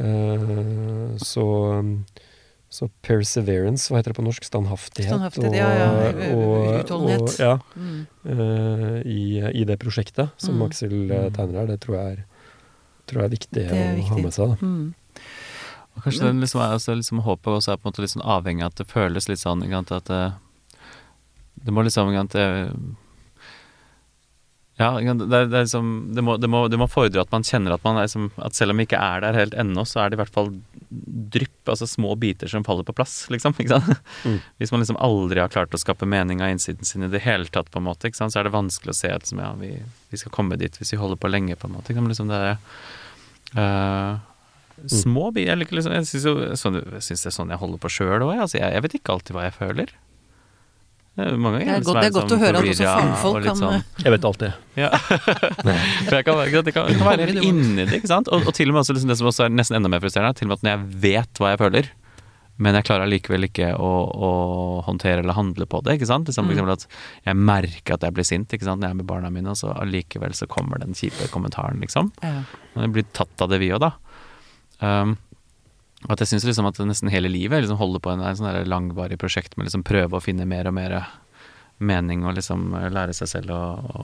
Eh, så, så perseverance, hva heter det på norsk? Standhaftighet. Standhaftighet, ja, ja. Utholdenhet. Og, ja, Mm. uh, i, I det prosjektet som Mm. Aksel eh, Mm. tegner her. Det tror jeg er, tror jeg er viktig Det er å ha med seg. Da. Mm. Og kanskje den liksom altså, liksom håpet også er på en måte litt sånn avhengig av at det føles litt sånn at det, det må liksom at det, Ja, det, er, det, er liksom, det, må, det, må, det må fordre at man kjenner at man er liksom At selv om vi ikke er der helt ennå, så er det i hvert fall altså små biter som faller på plass, liksom. [LAUGHS] Ikke sant? Mm. Hvis man liksom aldri har klart å skape mening av innsiden sin i det hele tatt, på en måte, så er det vanskelig å se at ja, vi, vi skal komme dit hvis vi holder på lenge, på en måte. Liksom det er uh, små biter. Jeg, liksom, jeg syns sånn, synes det er sånn jeg holder på sjøl òg. Altså, jeg, jeg vet ikke alltid hva jeg føler. Det er, Det er godt- det er godt å høre at også fagfolk kan, sånn, eh, Jeg vet alt det. ja. [LAUGHS] For jeg kan, jeg kan, jeg kan være helt inni det, ikke sant. Og, og til og med også liksom det som også er nesten enda mer frustrerende, til og med at når jeg vet hva jeg føler, men jeg klarer allikevel ikke å, å håndtere eller handle på det. ikke sant? Liksom, for Mm. eksempel at jeg merker at jeg blir sint ikke sant? når jeg er med barna mine, og så allikevel så kommer den kjipe kommentaren, liksom. Ja. Og vi blir tatt av det, vi òg, da. Um, og at jeg syns liksom at nesten hele livet liksom holder på en, en sånn langvarig prosjekt med liksom prøve å finne mer og mer mening og liksom lære seg selv å,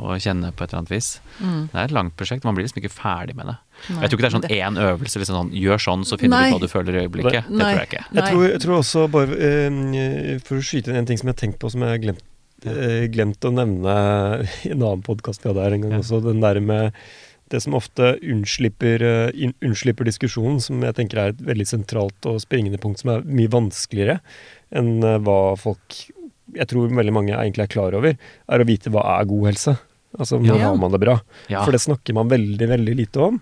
å kjenne på et eller annet vis. Mm. Det er et langt prosjekt. Man blir liksom ikke ferdig med det. Nei, jeg tror ikke det er sånn én øvelse. liksom sånn, Gjør sånn, så finner Nei. du ut hva du føler i øyeblikket. Det Nei. tror jeg ikke. Jeg tror, jeg tror også bare eh, For å skyte inn en ting som jeg har tenkt på som jeg har glemt, eh, glemt å nevne i en annen podkast vi hadde her en gang Ja. også. Den der med det som ofte unnslipper, uh, unnslipper diskusjonen, som jeg tenker er et veldig sentralt og springende punkt, som er mye vanskeligere enn uh, hva folk jeg tror veldig mange egentlig er klar over, er å vite hva er god helse. Altså Ja. har man det bra? Ja. For det snakker man veldig, veldig lite om.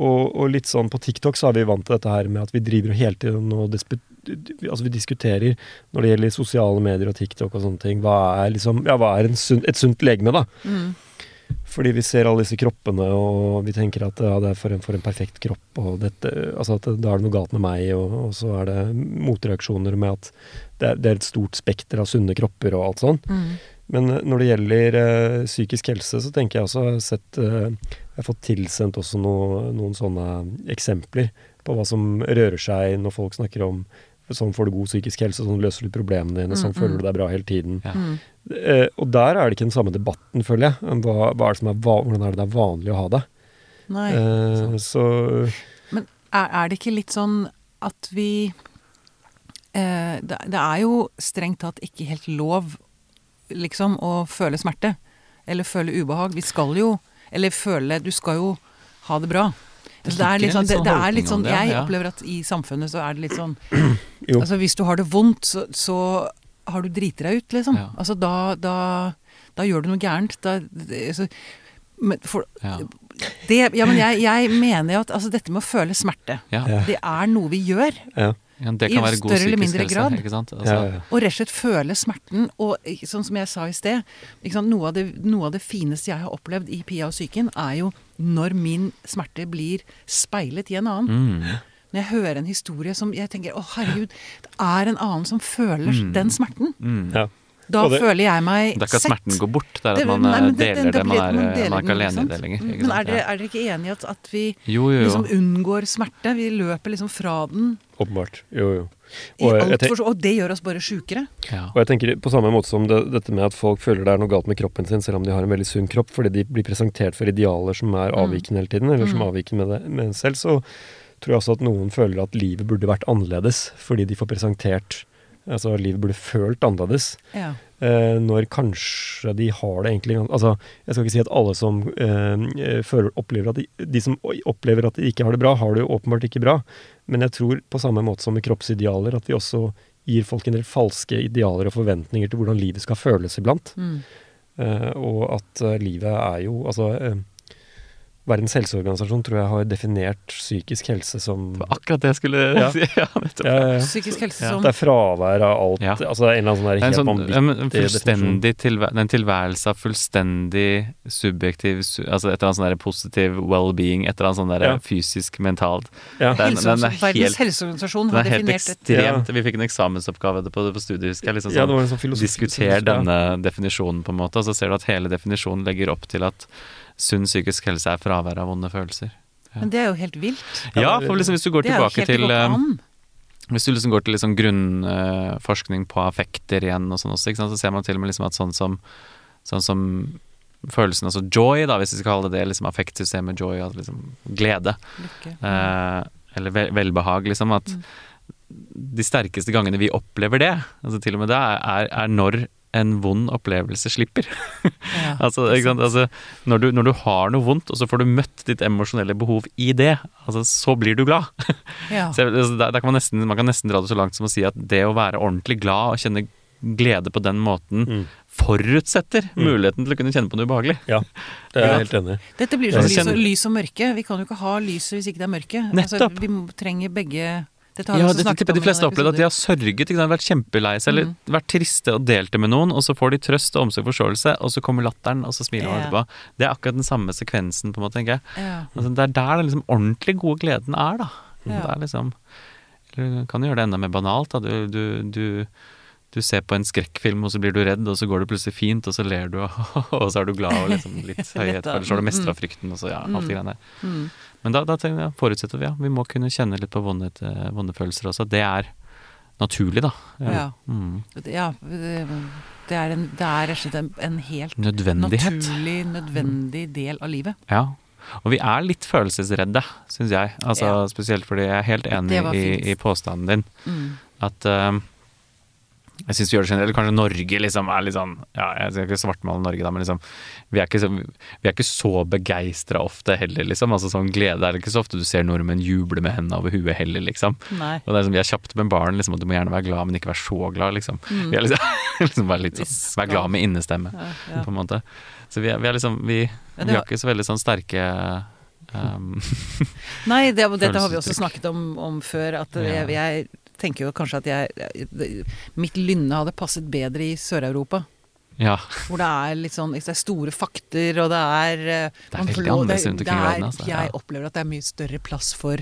Og, og litt sånn på TikTok så er vi vant til dette her med at vi driver hele tiden og altså vi diskuterer når det gjelder sosiale medier og TikTok og sånne ting. Hva er, liksom, ja, hva er en sunn, et sunt legeme, da? Mm. Fordi vi ser alle disse kroppene, og vi tenker at ja, det er for en, for en perfekt kropp, og dette, altså at da er det noe galt med meg, og, og så er det motreaksjoner med at det er, det er et stort spekter av sunne kropper og alt sånn. Mm. Men eh, når det gjelder eh, psykisk helse, så tenker jeg også jeg har sett eh, Jeg har fått tilsendt også noe, noen sånne eksempler på hva som rører seg når folk snakker om sånn får du god psykisk helse, sånn løser du problemene dine, sånn Mm, føler mm. du deg bra hele tiden. Ja. Eh, og der er det ikke den samme debatten, føler jeg. om Hva, hva er det som er, va hvordan er det det er vanlig å ha det? Nei. Eh, så Men er, er det ikke litt sånn at vi eh, det, det er jo strengt tatt ikke helt lov, liksom, å føle smerte. Eller føle ubehag. Vi skal jo Eller føle Du skal jo ha det bra. Det det, er litt sånn, det, sånn det er litt sånn Jeg opplever at i samfunnet så er det litt sånn Jo. Altså hvis du har det vondt, så, så har du driti deg ut, liksom. Ja. Altså da, da, da gjør du noe gærent. Da, det, altså, men for, Ja. det, ja, men jeg, jeg mener jo at altså, dette med å føle smerte, Ja. Det er noe vi gjør. ja. Ja, det I kan være god større eller psykisk mindre helse. grad. Ikke sant? Altså, ja, ja. Og rett og slett føle smerten. Og sånn som jeg sa i sted, ikke sant? Noe, av det, noe av det fineste jeg har opplevd i Pia og psyken, er jo når min smerte blir speilet i en annen. Mm. Når jeg hører en historie som jeg tenker å herregud, det er en annen som føler Mm. den smerten. Mm. ja. Da det- føler jeg meg sett. Det er ikke at smerten går bort, det er at man nei, eh, det- deler det det. Man er, man man er ikke alene i det lenger. Men er dere, er dere ikke enige i at, at vi Jo, jo, jo. liksom unngår smerte? Vi løper liksom fra den. Åpenbart. Jo, jo. Og jeg alt tenk- for, og det gjør oss bare sjukere. Ja. Og jeg tenker på samme måte som det, dette med at folk føler det er noe galt med kroppen sin, selv om de har en veldig sunn kropp, fordi de blir presentert for idealer som er Mm. avvikende hele tiden, eller som Mm. er avviker med, det, med en selv, så tror jeg også at noen føler at livet burde vært annerledes, fordi de får presentert Altså livet burde følt annerledes. Ja. Eh, når kanskje de har det egentlig Altså, jeg skal ikke si at alle som eh, føler, opplever at de, de som opplever at de ikke har det bra, har det jo åpenbart ikke bra. Men jeg tror på samme måte som med kroppsidealer, at vi også gir folk en del falske idealer og forventninger til hvordan livet skal føles iblant. Mm. Eh, og at eh, livet er jo Altså, eh, Verdens helseorganisasjon tror jeg har definert psykisk helse som Det var akkurat det jeg skulle Ja. [LAUGHS] si. Ja, nettopp. ja, ja, ja. Psykisk helse Ja. som Det er fravær av alt. Ja. Altså en eller annen sånn er helt sånn, vanvittig ja, en tilvæ en tilværelse av fullstendig subjektiv su Altså et eller annet sånn positiv well-being, et eller annet sånn der Ja. fysisk, mentalt. Ja. Det er- Helse, den er Verdens helt- helseorganisasjon det. har er helt definert ekstremt Vi fikk en eksamensoppgave på, på studiet, husker jeg. Liksom Ja, sånn, det var en sånn Diskuter denne definisjonen, på en måte, og så ser du at hele definisjonen legger opp til at sunn psykisk helse er fravær av vonde følelser. Ja. Men det er jo helt vilt. Ja, for liksom hvis du går tilbake til eh. Hvis du liksom går til liksom grunnforskning på affekter igjen og sånn også, så ser man til og med liksom at sånn som, sånn som følelsen, altså joy, da, hvis vi skal kalle det det, liksom affektsystemet joy, altså liksom glede, eh, eller vel, velbehag, liksom, at Mm. de sterkeste gangene vi opplever det, altså til og med det, er, er når en vond opplevelse slipper. Ja, [LAUGHS] Altså, ikke sant? sant. altså når, du, når du har noe vondt, og så får du møtt ditt emosjonelle behov i det, altså, så blir du glad. [LAUGHS] Ja. Så altså, der, der kan man, nesten, man kan nesten dra det så langt som å si at det å være ordentlig glad og kjenne glede på den måten Mm. forutsetter Mm. muligheten til å kunne kjenne på noe ubehagelig. Ja, [LAUGHS] det er jeg helt enig i. Dette blir som så lys og, lys og mørke. Vi kan jo ikke ha lyset hvis ikke det er mørke. Nettopp. Altså, vi trenger begge Dette har Ja, det tipper de fleste har opplevd at de har sørget, vært kjempelei seg, eller Mm. vært triste og delt det med noen, og så får de trøst og omsorg og forståelse, og så kommer latteren, og så smiler man Ja. etterpå. Det er akkurat den samme sekvensen, på en måte, tenker jeg. Ja. Altså, det er der den liksom ordentlig gode gleden er, da. Ja. Det er liksom Eller du kan gjøre det enda mer banalt, da. Du, du, du, du ser på en skrekkfilm, og så blir du redd, og så går det plutselig fint, og så ler du, [LAUGHS] og så er du glad og liksom litt [LAUGHS] høyhet, eller så har du mestra Mm. frykten, og så ja, alt det greiene der. Mm. Men da, da jeg, forutsetter vi, ja. Vi må kunne kjenne litt på vondefølelser eh, også. Det er naturlig, da. Ja. Mm. Det- Ja, det, er, en, det er rett og slett en, en helt naturlig, nødvendig del av livet. Ja. Og vi er litt følelsesredde, syns jeg. Altså, Ja. Spesielt fordi jeg er helt enig i, i påstanden din. Mm. At eh, Jeg syns vi gjør det generelt. Kanskje Norge liksom er litt sånn Ja, jeg skal ikke svartmale Norge, da, men liksom Vi er ikke så, vi er ikke så begeistra ofte heller, liksom. Altså sånn glede er det ikke så ofte du ser nordmenn juble med hendene over huet heller, liksom. Nei. Og det er liksom, Vi er kjapt med barn, liksom, at du må gjerne være glad, men ikke være så glad, liksom. Mm. Vi er liksom, [LAUGHS] liksom bare litt sånn Vær glad med innestemme, Ja, ja. på en måte. Så vi er, vi er liksom Vi, Ja, vi har ikke så veldig sånn sterke um, [LAUGHS] Nei, det, dette har vi også snakket om, om før. At Ja. jeg, jeg tenker jo kanskje at jeg Mitt lynne hadde passet bedre i Sør-Europa. Ja. Hvor det er litt sånn Det er store fakter, og det er eh, Det er veldig annerledes rundt omkring i er- verden, altså, Jeg opplever at det er mye større plass for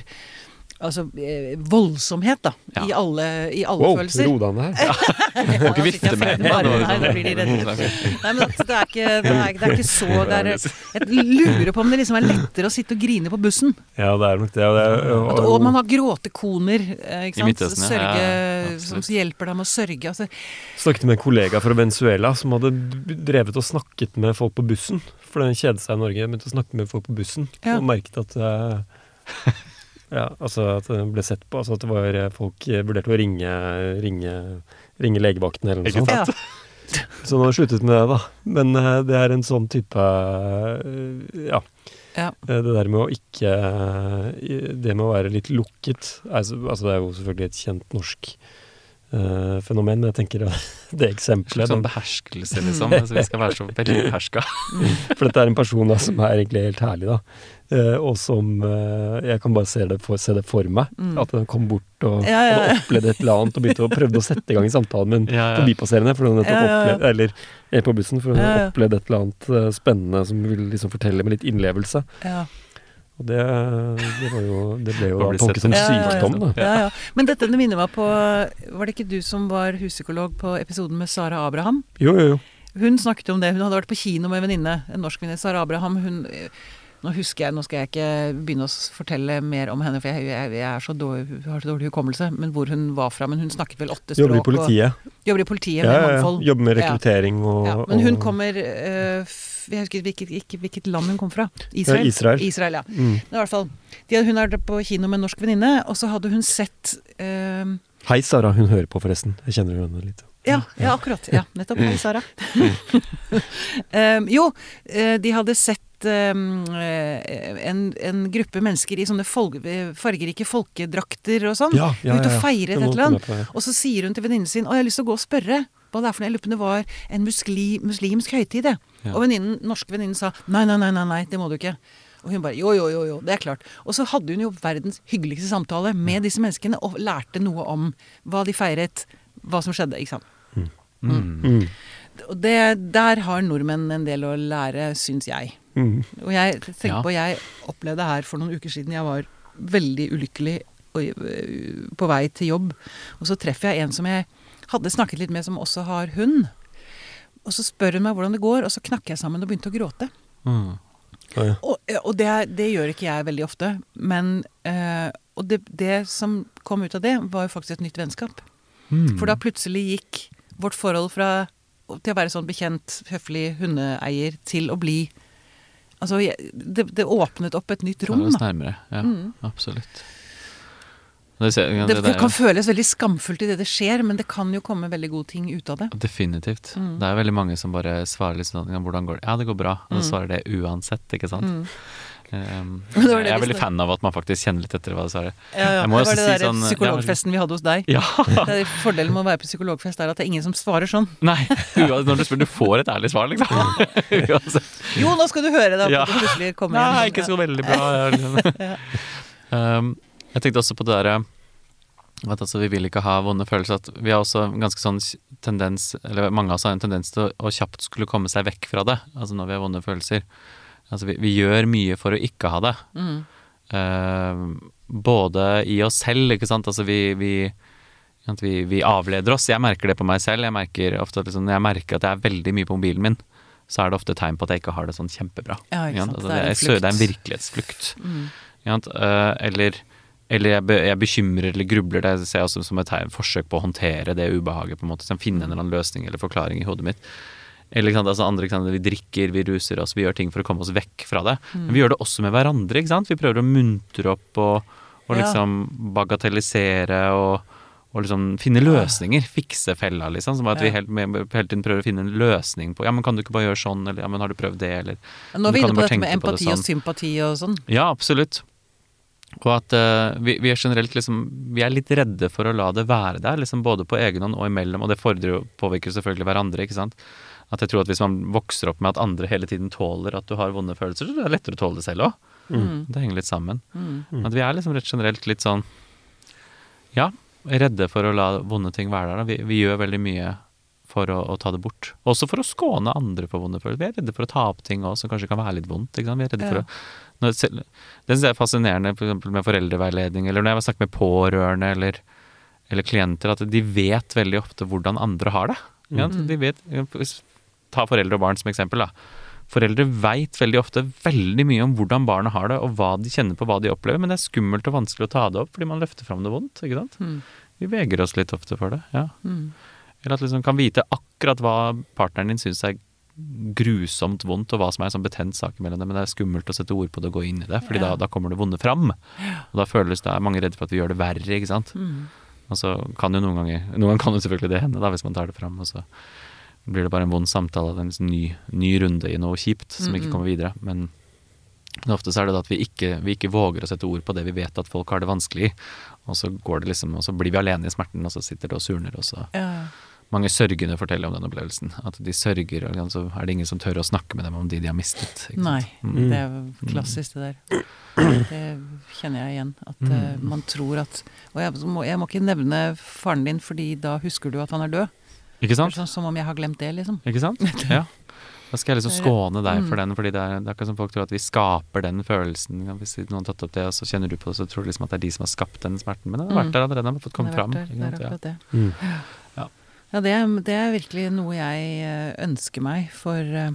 Altså eh, voldsomhet, da. Ja. I alle, i alle Wow, følelser. ro deg ned her. [LAUGHS] Må ikke vifte med hendene. Nei, nå blir de redde. Nei, men det er ikke, det er, det er ikke så det er, Jeg lurer på om det liksom er lettere å sitte og grine på bussen. Ja, det er nok det. Det er, og, og man har gråtekoner eh, ikke sant? Midtøsten, ja. Sørge, Ja, som hjelper deg med å sørge. Altså, snakket med en kollega fra Venezuela som hadde drevet og snakket med folk på bussen. For den kjedet seg i Norge. Begynte å snakke med folk på bussen Ja. og merket at eh, Ja, altså at det ble sett på. Altså at det var eh, folk eh, vurderte å ringe, ringe, ringe legevakten eller noe sånt. ja. [LAUGHS] Så nå har jeg sluttet med det, da. Men eh, det er en sånn type Ja. Ja. Det der med å ikke Det med å være litt lukket altså, altså Det er jo selvfølgelig et kjent norsk eh, fenomen, men jeg tenker uh, [LAUGHS] det eksempelet Sånn beherskelse, liksom. Altså, vi skal være så veldig [LAUGHS] beherska. [LAUGHS] For dette er en person da, som er egentlig helt herlig, da. Uh, og som eh, Jeg kan bare se det for, se det for meg. Mm. At den kom bort og Ja, ja. hadde opplevd et eller annet og begynte å prøvde å sette i gang i samtalen med en Ja, ja. forbipasserende. For hun Ja, ja, ja. opplevd, eller er på bussen, for hun Ja, ja. opplevd et eller annet spennende som ville liksom fortelle med litt innlevelse. Ja. Og det, det, var jo, det ble jo tolket som. Ja, ja, ja. sykdom, da. Ja, ja. Men dette det minner meg på Var det ikke du som var huspsykolog på episoden med Sara Abraham? Jo, jo, jo. Hun snakket om det. Hun hadde vært på kino med en venninne. En norsk venninne. Sara Abraham. Hun Nå husker jeg, nå skal jeg ikke begynne å fortelle mer om henne, for jeg, jeg, jeg er så dårlig, har så dårlig hukommelse. Men hvor hun var fra. Men hun snakket vel åtte språk. Jobber i politiet. Og, jobber i politiet Ja, med ja, ja. mangfold. Jobber med Ja. rekruttering og Ja, men hun og- kommer f- Jeg husker hvilket, ikke hvilket land hun kom fra. Israel. Ja, Israel. Israel, ja. mm. Men I hvert fall, de, hun er på kino med en norsk venninne, og så hadde hun sett eh, Hei, Sara. Hun hører på, forresten. Jeg kjenner henne litt. ja, ja, akkurat. Ja, nettopp. Hei, Sara. um, [LAUGHS] jo, eh, de hadde sett um, en, en gruppe mennesker i sånne folk, fargerike folkedrakter og sånn. Ja, ja, ja, ja, og feiret et eller annet. Og så sier hun til venninnen sin Å, jeg har lyst til å gå og spørre det er for noe. Jeg lurer på om det var en musli, muslimsk høytid, det. Ja. Og venninnen, norske venninnen sa nei, nei, nei, nei, nei, det må du ikke. Og hun bare jo, jo, jo, jo, det er klart. Og så hadde hun jo verdens hyggeligste samtale med disse menneskene, og lærte noe om hva de feiret, hva som skjedde, ikke sant. Mm. Mm. Og det, der har nordmenn en del å lære, syns jeg. Mm. Og jeg tenker Ja. på, jeg opplevde her for noen uker siden, jeg var veldig ulykkelig og, på vei til jobb, og så treffer jeg en som jeg hadde snakket litt med, som også har hund. Og så spør hun meg hvordan det går, og så knakk jeg sammen og begynte å gråte. Mm. Ja, ja. Og, og det, det gjør ikke jeg veldig ofte. Men eh, Og det, det som kom ut av det, var jo faktisk et nytt vennskap. Mm. For da plutselig gikk vårt forhold fra til å være sånn bekjent, høflig hundeeier til å bli Altså, det, det åpnet opp et nytt rom. Det var nærmere. Ja, Mm. absolutt. Det, ser, Det, det, det kan føles veldig skamfullt idet det skjer, men det kan jo komme veldig gode ting ut av det. Definitivt. Mm. Det er veldig mange som bare svarer litt sånn 'Hvordan går det?' Ja, det går bra. Og så Mm. svarer det uansett, ikke sant. Mm. [LAUGHS] Um, jeg er veldig snakket- fan av at man faktisk kjenner litt etter hva du svarer. Ja, ja. Det var det der sånn, psykologfesten vi hadde hos deg. Ja! [LAUGHS] Det er Fordelen med å være på psykologfest er at det er ingen som svarer sånn. [LAUGHS] Nei, når du spør, du får et ærlig svar, liksom. Jo, nå skal du høre det! Ja. det plutselig kommer Nei, igjen. ikke så veldig bra. Liksom. Um, jeg tenkte også på det derre at altså, vi vil ikke ha vonde følelser. At vi har også ganske sånn tendens, eller mange av oss har en tendens til å, å kjapt skulle komme seg vekk fra det. Altså når vi har vonde følelser. Altså vi, vi gjør mye for å ikke ha det. Mm. Eh, både i oss selv, ikke sant. Altså vi, vi, vi, vi avleder oss. Jeg merker det på meg selv. Jeg merker ofte at liksom, når jeg merker at jeg er veldig mye på mobilen min, så er det ofte tegn på at jeg ikke har det sånn kjempebra. Ja, ikke sant. Altså, Det er en det er en virkelighetsflukt. Mm. Ikke sant? Eh, eller eller jeg, be, jeg bekymrer eller grubler. Det ser jeg også som et forsøk på å håndtere det ubehaget. på en måte, sånn, Finne en eller annen løsning eller forklaring i hodet mitt. Eller sant, altså andre, sant, Vi drikker, vi ruser oss, vi gjør ting for å komme oss vekk fra det. Men vi gjør det også med hverandre. ikke sant? Vi prøver å muntre opp og, og Ja. liksom bagatellisere og, og liksom finne løsninger. Fikse fella, liksom. Som at vi Ja. helt, hele tiden prøver å finne en løsning på Ja, men kan du ikke bare gjøre sånn, eller ja, men har du prøvd det, eller Nå er vi inne på dette med på det sånn. og sympati og sånn. Ja, absolutt. Og at uh, vi, vi er generelt liksom Vi er litt redde for å la det være der, liksom både på egen hånd og imellom, og det fordrer jo påvirker selvfølgelig hverandre, ikke sant. At jeg tror at hvis man vokser opp med at andre hele tiden tåler at du har vonde følelser, så er det lettere å tåle det selv òg. Mm. Det henger litt sammen. Mm. At vi er liksom rett generelt litt sånn Ja, redde for å la vonde ting være der. Vi, vi gjør veldig mye for å, å ta det bort. Også for å skåne andre for vonde følelser. Vi er redde for å ta opp ting også, som kanskje kan være litt vondt. Ikke sant? Vi er redde Ja. for å Det syns jeg er fascinerende for med foreldreveiledning, eller når jeg snakker med pårørende eller, eller klienter, at de vet veldig ofte hvordan andre har det. Mm. Mm. De vet, ta foreldre og barn som eksempel. da. Foreldre veit veldig ofte veldig mye om hvordan barna har det, og hva de kjenner på, hva de opplever, men det er skummelt og vanskelig å ta det opp fordi man løfter fram det vondt. ikke sant? Mm. Vi vegrer oss litt ofte for det. ja. Mm. Eller at liksom kan vite akkurat hva partneren din syns er grusomt vondt, og hva som er en sånn betent sak mellom dem, men det er skummelt å sette ord på det og gå inn i det, fordi Ja. da, da kommer det vonde fram. Og da føles det, er mange redde for at vi gjør det verre, ikke sant. Mm. Og så kan jo noen ganger Noen ganger kan jo selvfølgelig det hende, da, hvis man tar det fram, og så blir det bare en vond samtale, det en liksom ny, ny runde i noe kjipt som ikke Mm, mm. kommer videre. Men men ofte så er det da at vi ikke, vi ikke våger å sette ord på det vi vet at folk har det vanskelig i. Og så går det liksom, og så blir vi alene i smerten, og så sitter det og surner, og så Ja. Mange sørgende forteller om den opplevelsen. At de sørger, og så er det ingen som tør å snakke med dem om de de har mistet. ikke? Nei, Mm. det er jo klassisk det der. Det kjenner jeg igjen. At mm. uh, man tror at Og jeg må, jeg må ikke nevne faren din, fordi da husker du at han er død. Ikke sant? sånn, som om jeg har glemt det, liksom. Ikke sant? [LAUGHS] Ja. Da skal jeg liksom skåne deg for Mm. den, fordi det er, det er akkurat som folk tror at vi skaper den følelsen. Hvis noen har tatt opp det, og så kjenner du på det, så tror du liksom at det er de som har skapt den smerten. Men den har Mm. vært der allerede, den har fått komme Det er fram. Det er? Ja. akkurat det. Mm. Ja. Det, er- det er virkelig noe jeg eh, ønsker meg for eh,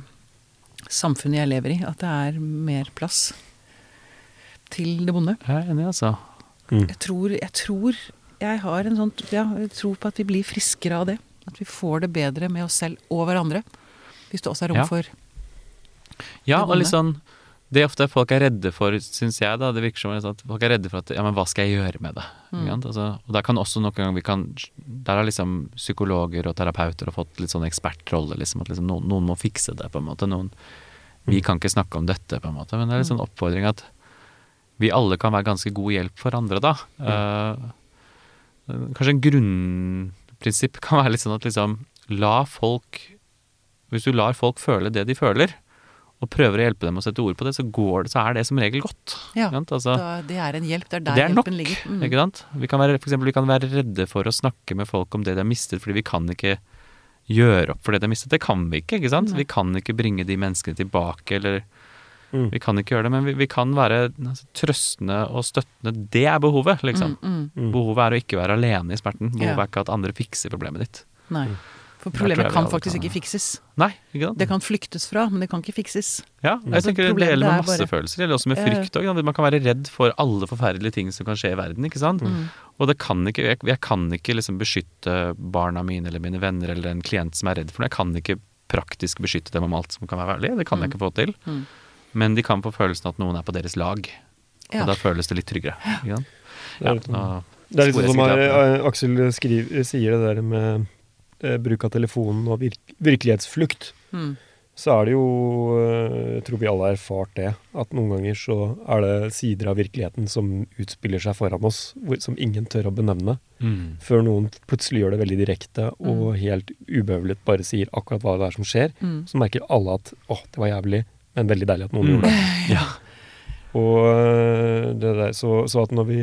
samfunnet jeg lever i. At det er mer plass til det bonde. Jeg er enig, altså. Mm. Jeg tror, jeg tror jeg har en sånn ja, jeg tror på at vi blir friskere av det. At vi får det bedre med oss selv og hverandre. Hvis det også er rom Ja. for Ja, Det og litt sånn Det er ofte folk er redde for, syns jeg, da, det virker som at folk er redde for at Ja, men hva skal jeg gjøre med det? Mm. Altså, og der kan også noen ganger vi kan Der har liksom psykologer og terapeuter og fått litt sånn ekspertrolle, liksom. At liksom noen, noen må fikse det, på en måte. Noen Vi kan ikke snakke om dette, på en måte. Men det er litt sånn oppfordring at vi alle kan være ganske god hjelp for andre, da. Eh, kanskje en grunnprinsipp kan være litt sånn at liksom La folk Hvis du lar folk føle det de føler, og prøver å hjelpe dem å sette ord på det, så, går det, så er det som regel godt. Ja, Ikke sant? Altså, da, Det er en hjelp. Det er der det er nok, hjelpen ligger. Mm. ikke sant? Vi kan, være, for eksempel, vi kan være redde for å snakke med folk om det de har mistet, fordi vi kan ikke gjøre opp for det de har mistet. Det kan vi ikke, ikke sant? Nei. Vi kan ikke bringe de menneskene tilbake, eller Mm. Vi kan ikke gjøre det, men vi, vi kan være altså, trøstende og støttende. Det er behovet, liksom. Mm, mm. Mm. Behovet er å ikke være alene i smerten. Behovet Ja. er ikke at andre fikser problemet ditt. Nei. For problemet kan faktisk kan- ikke fikses. Nei, ikke sant? Det kan flyktes fra, men det kan ikke fikses. Ja, jeg Altså, tenker det gjelder med masse bare- følelser. Det gjelder også med frykt òg. Man kan være redd for alle forferdelige ting som kan skje i verden. ikke sant? Mm. Og det kan ikke, jeg, jeg kan ikke liksom beskytte barna mine eller mine venner eller en klient som er redd for noe. Jeg kan ikke praktisk beskytte dem om alt som kan være farlig. Det kan jeg ikke få til. Mm. Men de kan få følelsen at noen er på deres lag. Ja. Og da føles det litt tryggere. Ikke sant? Ja, nå Det er litt sånn som eh, Aksel skriver, sier det der med bruk av telefonen og virk virkelighetsflukt. Mm. Så er det jo, eh, jeg tror vi alle har erfart det, at noen ganger så er det sider av virkeligheten som utspiller seg foran oss, hvor, som ingen tør å benevne. Mm. Før noen plutselig gjør det veldig direkte og helt ubøvlet bare sier akkurat hva det er som skjer. Mm. Så merker alle at åh, det var jævlig, men veldig deilig at noen Mm. gjorde det. [LAUGHS] Ja. Og øh, det der, så, så at når vi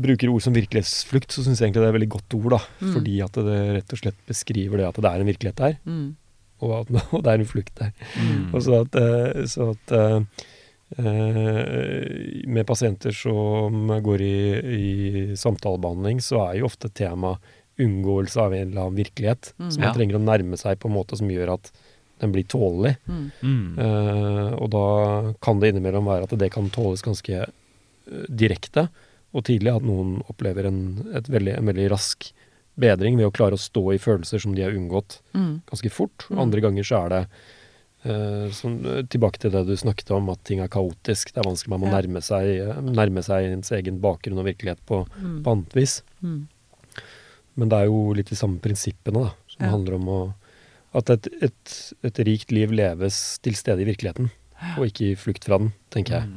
bruker ord som virkelighetsflukt, så syns jeg egentlig det er et veldig godt ord. da, Mm. Fordi at det rett og slett beskriver det at det er en virkelighet der, Mm. og at [LAUGHS] og det er en flukt der. Mm. Og så at, øh, så at øh, øh, med pasienter som går i, i samtalebehandling, så er jo ofte tema unngåelse av en eller annen virkelighet. Mm. Så man Ja. trenger å nærme seg på en måte som gjør at den blir tålelig. Mm. Mm. Eh, og da kan det innimellom være at det kan tåles ganske eh, direkte og tidlig. At noen opplever en, et veldig, en veldig rask bedring ved å klare å stå i følelser som de har unngått Mm. ganske fort. Mm. Andre ganger så er det uh, som, tilbake til det du snakket om, at ting er kaotisk. Det er vanskelig, man må Ja. nærme, seg, eh, nærme seg ens egen bakgrunn og virkelighet på, Mm. på annet vis. Mm. Men det er jo litt de samme prinsippene da, som Ja. handler om å, at et, et, et rikt liv leves til stede i virkeligheten, og ikke i flukt fra den, tenker jeg.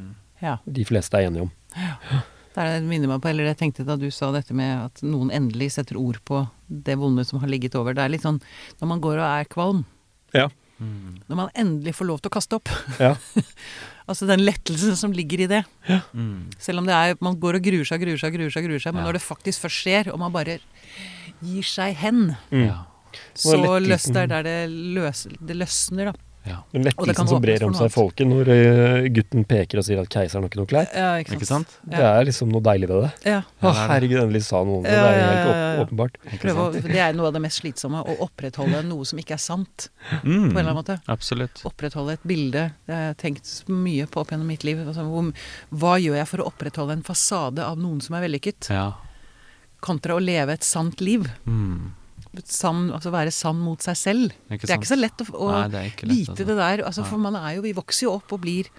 Ja. De fleste er enige om. Ja. Det minner meg på, eller jeg tenkte da du sa dette med at noen endelig setter ord på det vonde som har ligget over. Det er litt sånn når man går og er kvalm, Ja. Mm. når man endelig får lov til å kaste opp. Ja. [LAUGHS] Altså den lettelsen som ligger i det. Mm. Selv om det er, man går og gruer seg, gruer seg, gruer seg, gruer seg, men Ja. når det faktisk først skjer, og man bare gir seg hen, Mm. Så løsner det er der det, løs, det løsner, da. Ja. Den det kan lettelsen som brer om seg i folket når eh, gutten peker og sier at keiseren har ikke noe klær. Ja, ikke sant. Ikke sant? Det er liksom noe deilig ved det. Ja. Å, Ja, det er det. herregud, endelig sa noen det. Ja, Det er ja, helt ja, ja. åp åpenbart. Å, det er noe av det mest slitsomme, å opprettholde noe som ikke er sant, Mm. på en eller annen måte. Absolutt. Opprettholde et bilde. Det har jeg tenkt mye på opp gjennom mitt liv. Altså, hvor, hva gjør jeg for å opprettholde en fasade av noen som er vellykket, Ja. kontra å leve et sant liv? Mm. Sann, altså være sann mot seg selv. Ikke Det er ikke så lett å, å Nei, det ikke lett, vite altså. det der. Altså, for man er jo, vi vokser jo opp og blir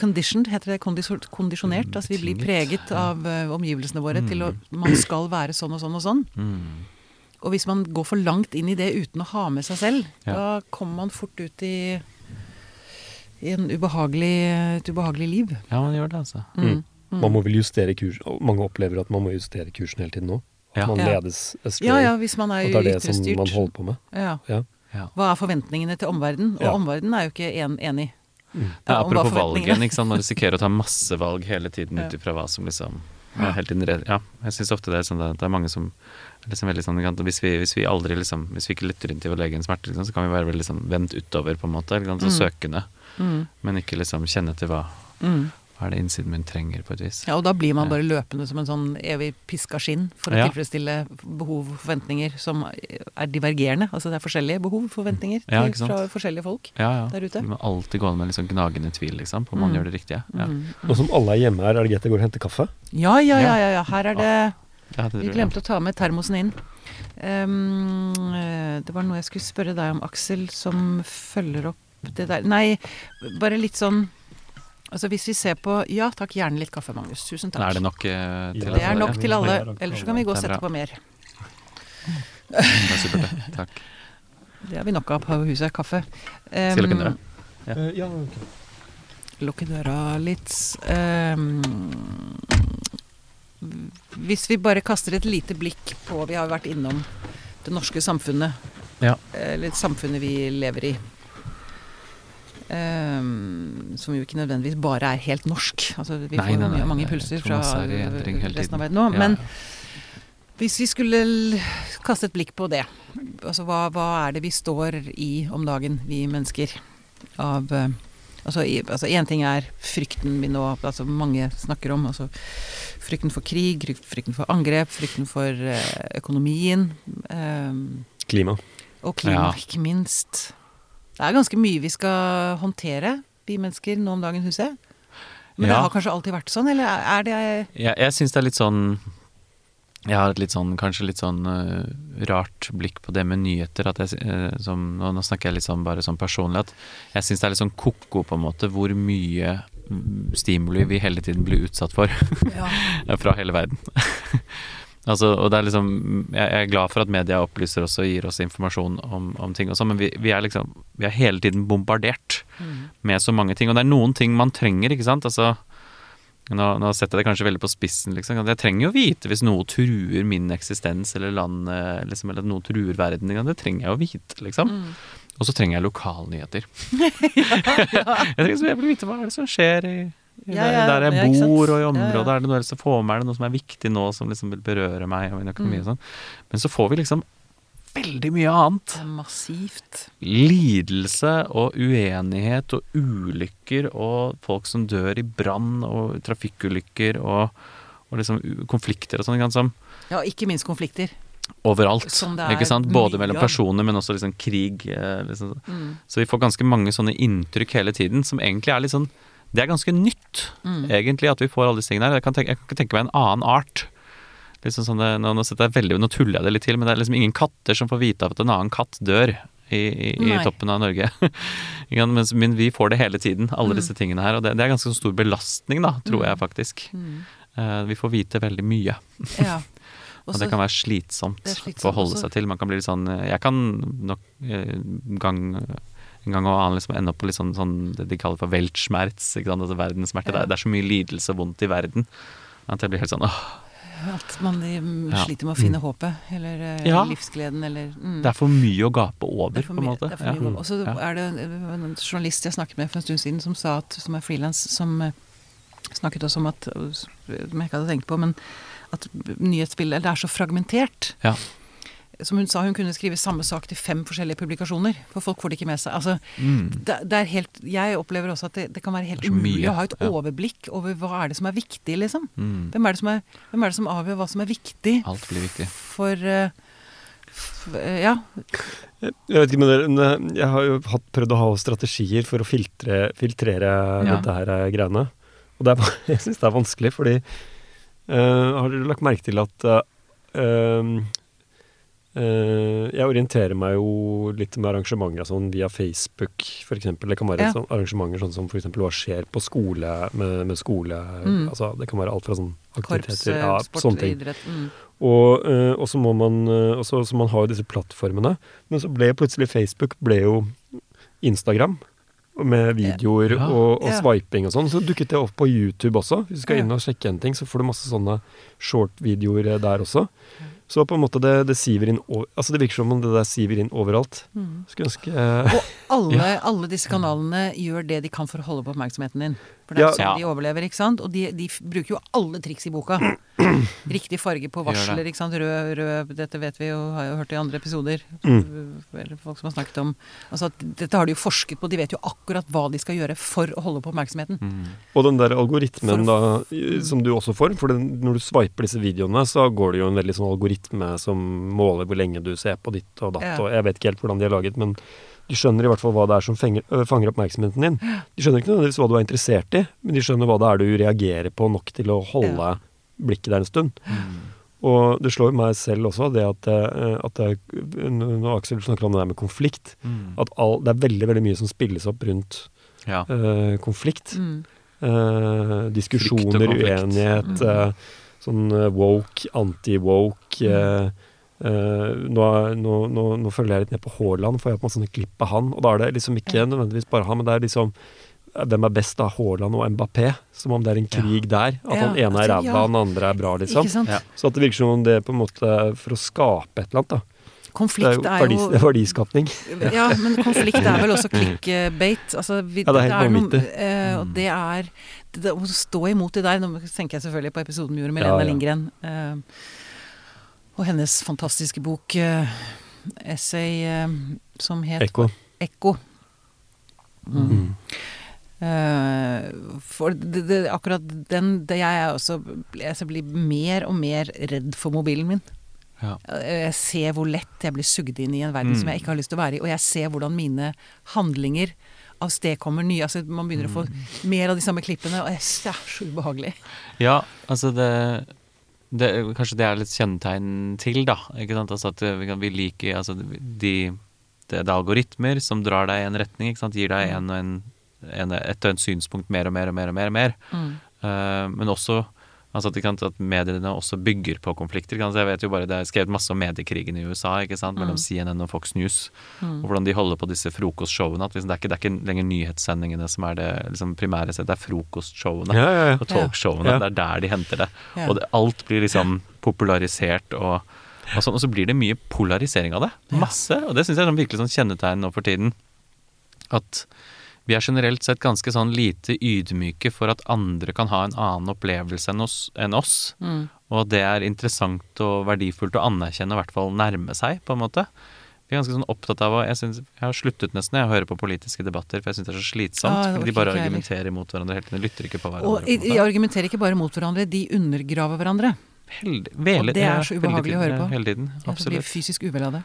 conditioned, heter det. Kondisjonert. Mm, Altså vi blir preget av uh, omgivelsene våre Mm. til å Man skal være sånn og sånn og sånn. Mm. Og hvis man går for langt inn i det uten å ha med seg selv, Ja. da kommer man fort ut i, i en ubehagelig, et ubehagelig liv. Ja, man gjør det, altså. Mm. Man må vel justere kursen. Mange opplever at man må justere kursen hele tiden nå. Ja. Man Ja. ledes astray. Ja ja, hvis man er og det er det som ytrestyrt. man holder på med. Ja. Ja. Ja. Hva er forventningene til omverdenen? Og Ja. omverdenen er jo ikke en, enig. Ja, om apropos valgen, ikke sant? man risikerer å ta masse valg hele tiden ut ifra hva som liksom ja, Ja, jeg syns ofte det er sånn at det er mange som er liksom veldig sånn hvis, vi, hvis vi aldri liksom Hvis vi ikke lytter inn til vår egen smerte, liksom, så kan vi være veldig sånn vendt utover, på en måte. Sant? Så Mm. søkende. Mm. Men ikke liksom kjenne til hva, Mm. Er det innsiden min trenger, på et vis. Ja, og da blir man bare løpende som en sånn evig piska skinn for å Ja. tilfredsstille behov og forventninger som er divergerende. Altså det er forskjellige behov og forventninger Ja, fra forskjellige folk. Ja, ja. Der ute. Du må alltid gå med liksom gnagende tvil, liksom, på om man Mm. gjør det riktige. Ja, Mm. Og som alle er hjemme her, er det greit jeg går og henter kaffe? Ja, ja, ja, ja, ja. Her er det Ja, Vi glemte å ta med termosen inn. Ehm, eh, det var noe jeg skulle spørre deg om, Aksel, som følger opp det der Nei, bare litt sånn Altså hvis vi ser på Ja takk, gjerne litt kaffe, Magnus. Tusen takk. Er det nok eh, til alle? Det er nok til alle. Ellers så kan vi gå og sette på mer. Det er supert, det. Takk. Det har vi nok av på huset. Kaffe. Skal jeg lukke døra? Ja. Uh, ja, ok. Lukke døra litt. Um, hvis vi bare kaster et lite blikk på Vi har vært innom det norske samfunnet. Ja. Eller samfunnet vi lever i. Ehm, som jo ikke nødvendigvis bare er helt norsk. Altså, vi Nei, får jo nei, mye- mange impulser fra resten av verden nå. Ja, Men hvis vi skulle kaste et blikk på det, altså hva, hva er det vi står i om dagen, vi mennesker? Av eh, Altså én altså ting er frykten vi nå altså mange snakker om. Altså frykten for krig, frykten for angrep, frykten for uh, økonomien. Um, Klima. Og klima, Ja. ikke minst. Det er ganske mye vi skal håndtere, vi mennesker, nå om dagen, jeg. Men det har kanskje alltid vært sånn, eller er det Jeg, jeg syns det er litt sånn Jeg har et litt sånn, kanskje litt sånn uh, rart blikk på det med nyheter. At jeg, uh, som, nå, nå snakker jeg litt sånn bare sånn personlig at jeg syns det er litt sånn ko-ko, på en måte, hvor mye mm, stimuli vi hele tiden blir utsatt for. ja. [LAUGHS] fra hele verden. [LAUGHS] altså, og det er liksom jeg, jeg er glad for at media opplyser oss og gir oss informasjon om, om ting og sånn, men vi, vi er liksom Vi er hele tiden bombardert Mm. med så mange ting. Og det er noen ting man trenger, ikke sant. Altså nå, nå setter jeg det kanskje veldig på spissen, liksom. Jeg trenger jo vite hvis noe truer min eksistens eller landet, liksom, eller at noe truer verden. Det trenger jeg jo vite, liksom. Mm. Og så trenger jeg lokalnyheter. [LAUGHS] [LAUGHS] jeg trenger så jævlig vite hva er det som skjer i Ja, ja, der jeg ja, bor og i området. Er det noe som får få med? Er det noe som er viktig nå som liksom vil berøre meg og min økonomi Mm. og sånn? Men så får vi liksom veldig mye annet. Massivt. Lidelse og uenighet og ulykker og folk som dør i brann og trafikkulykker og, og liksom konflikter og sånn, som Ja, ikke minst konflikter. overalt. Er ikke sant? Både mellom personer, men også liksom krig. eh, Liksom. Mm. Så vi får ganske mange sånne inntrykk hele tiden som egentlig er litt sånn Det er ganske nytt, Mm. egentlig, at vi får alle disse tingene her. Jeg kan, tenke, jeg kan tenke meg en annen art. Liksom sånn det, nå, nå, jeg veldig, nå tuller jeg det litt til, men det er liksom ingen katter som får vite at en annen katt dør i, i, i toppen av Norge. [LAUGHS] Mens, men vi får det hele tiden, alle Mm. disse tingene her. Og det, det er ganske sånn stor belastning, da, tror jeg faktisk. Mm. Uh, vi får vite veldig mye. Ja. [LAUGHS] Og det kan være slitsomt, slitsomt å holde også. seg til. Man kan bli litt sånn Jeg kan nok eh, gang, en gang og annen liksom ender opp på litt sånn, sånn det de kaller for weltschmerz, ikke sant? Altså verdenssmerte. Ja. det er så mye lidelse og vondt i verden at jeg blir helt sånn åh, At man mm, sliter med å finne håpet, eller eh, Ja. livsgleden, eller mm. Det er for mye å gape over, er på en måte. Ja. Og så er det en, en journalist jeg snakket med for en stund siden, som sa at, som er frilans, som eh, snakket også om at Som jeg ikke hadde tenkt på, men at nyhetsbildet det er så fragmentert. Ja. Som hun sa, hun kunne skrive samme sak til fem forskjellige publikasjoner. For folk får det ikke med seg. Altså, Mm. det, det er helt, jeg opplever også at det, det kan være helt umulig å ha et ja. overblikk over hva er det som er viktig, liksom. Mm. Hvem er det som, er, hvem er det som avgjør hva som er viktig Alt blir viktig. for uh, f, eh, Ja. Jeg vet ikke med dere, men jeg har jo hatt, prøvd å ha strategier for å filtre, filtrere Ja. dette her eh, greiene. Og det er, [LAUGHS] jeg syns det er vanskelig, fordi uh, Har dere lagt merke til at eh, eh, jeg orienterer meg jo litt med arrangementer sånn via Facebook, f.eks. Det kan være Ja. sånn, arrangementer sånn som f.eks. hva skjer på skole med, med skole Mm. altså Det kan være alt fra sånn aktiviteter Korps, ja, sport, sånne ting. idrett. Mm. Og, eh, og så må man eh, også, så man har jo disse plattformene. Men så ble plutselig Facebook ble jo Instagram. Med videoer Ja. og, og Ja. swiping og sånn. Så dukket det opp på YouTube også. Hvis du skal Ja. inn og sjekke en ting, så får du masse sånne short-videoer eh, der også. Så på en måte det, det siver inn over, Altså det virker som om det der siver inn overalt. Mm. Skulle ønske eh, Og alle, [LAUGHS] alle disse kanalene gjør det de kan for å holde på oppmerksomheten din. For det er Ja. sånn Ja. de overlever, ikke sant? Og de, de bruker jo alle triks i boka. [CLEARS THROAT] Riktig farge på varsler, ikke sant. Rød, rød, dette vet vi jo, har jo hørt i andre episoder. Mm. Eller folk som har snakket om Altså at dette har de jo forsket på, de vet jo akkurat hva de skal gjøre for å holde på oppmerksomheten. Mm. Og den der algoritmen For- da, som du også får, for den, når du swiper disse videoene, så går det jo en veldig sånn algoritme som måler hvor lenge du ser på ditt og datt, Ja. og jeg vet ikke helt hvordan de har laget, men de skjønner i hvert fall hva det er som fenger, fanger oppmerksomheten din. De skjønner ikke nødvendigvis hva du er interessert i, men de skjønner hva det er du reagerer på nok til å holde blikket der en stund. Mm. Og det slår meg selv også, det at, at det, når Aksel snakker om det der med konflikt, Mm. at all, det er veldig, veldig mye som spilles opp rundt Ja. uh, konflikt. Mm. Uh, diskusjoner, uenighet, Mm. eh, sånn woke, anti-woke. Eh, eh, nå, nå, nå, nå følger jeg litt ned på Haaland, for jeg har på en måte sånne klipp av han. Og da er det liksom ikke Ja. nødvendigvis bare han, men det er liksom eh, hvem er best da, Haaland og Mbappé? Som om det er en krig der. At Ja, han ene er altså, ræva, ja. han andre er bra, liksom. Ja. Så at det virker som om det er på en måte for å skape et eller annet, da. Det er Konflikt er jo er verdiskapning. [LAUGHS] Ja, men konflikt er vel også clickbait. Altså, vi, Ja, det er helt vanvittig. Uh, og Mm. det er det, det, Å stå imot det der Nå tenker jeg selvfølgelig på episoden vi gjorde med Ja, Lena ja. Lindgren. Eh, og hennes fantastiske bok, eh, essay, eh, som het Ekko. Ekko. Mm. Mm. Uh, for det, det, akkurat den det Jeg er også jeg blir mer og mer redd for mobilen min. Ja. Jeg ser hvor lett jeg blir sugd inn i en verden Mm. som jeg ikke har lyst til å være i, og jeg ser hvordan mine handlinger avstedkommer nye altså Man begynner å få Mm. mer av de samme klippene, og jeg, det er så ubehagelig. Ja, altså det, det Kanskje det er litt kjennetegn til, da. Ikke sant? Altså at vi, kan, vi liker Altså de det, er algoritmer som drar deg i en retning, ikke sant? gir deg en og en, en, et og en synspunkt mer og mer og mer og mer. og mer. Mm. Uh, men også altså at, kan, at mediene også bygger på konflikter. Kan, jeg vet jo bare, Det er skrevet masse om mediekrigen i USA ikke sant? mellom Mm. CNN og Fox News. Mm. Og hvordan de holder på disse frokostshowene. At liksom, det, er ikke, det er ikke lenger nyhetssendingene som er det liksom, primære sett, det er frokostshowene Ja, ja, ja. og talkshowene. Ja. Det er der de henter det. Ja. Og det, alt blir liksom popularisert og, og sånn. Og så blir det mye polarisering av det. Masse. Og det syns jeg er sånn virkelig sånn kjennetegn nå for tiden. At vi er generelt sett ganske sånn lite ydmyke for at andre kan ha en annen opplevelse enn oss. Enn oss. Mm. Og det er interessant og verdifullt å anerkjenne, i hvert fall nærme seg, på en måte. Vi er ganske sånn opptatt av å Jeg, synes, jeg har sluttet nesten jeg, hører på politiske debatter, for jeg syns det er så slitsomt. Ah, fordi de bare heller. argumenterer mot hverandre hele tiden. De lytter ikke på hverandre. Og på de argumenterer ikke bare mot hverandre, de undergraver hverandre. Held, vele, Og det er så ubehagelig å høre på. Hele tiden. Jeg blir fysisk uvel av det.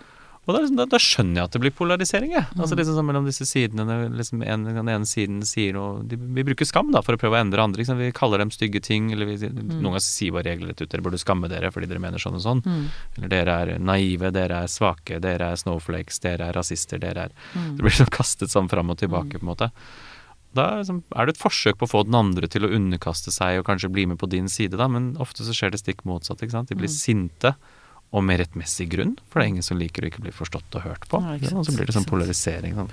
Og da, liksom, da, da skjønner jeg at det blir polarisering, jeg. Altså Mm. liksom sånn mellom disse sidene liksom en, den ene siden sier noe de, Vi bruker skam da for å prøve å endre andre. Liksom. Vi kaller dem stygge ting, eller vi, noen ganger sier bare regler rett ut. Dere burde skamme dere fordi dere mener sånn og sånn. Mm. Eller dere er naive, dere er svake, dere er snowflakes, dere er rasister, dere er Mm. Det blir sånn kastet sånn fram og tilbake, på en måte. Da er, liksom, er det et forsøk på å få den andre til å underkaste seg og kanskje bli med på din side, da, men ofte så skjer det stikk motsatt. ikke sant? De blir Mm. sinte, og med rettmessig grunn, for det er ingen som liker å ikke bli forstått og hørt på. Ja, ikke Ja, og så blir det sånn polarisering. Sånn.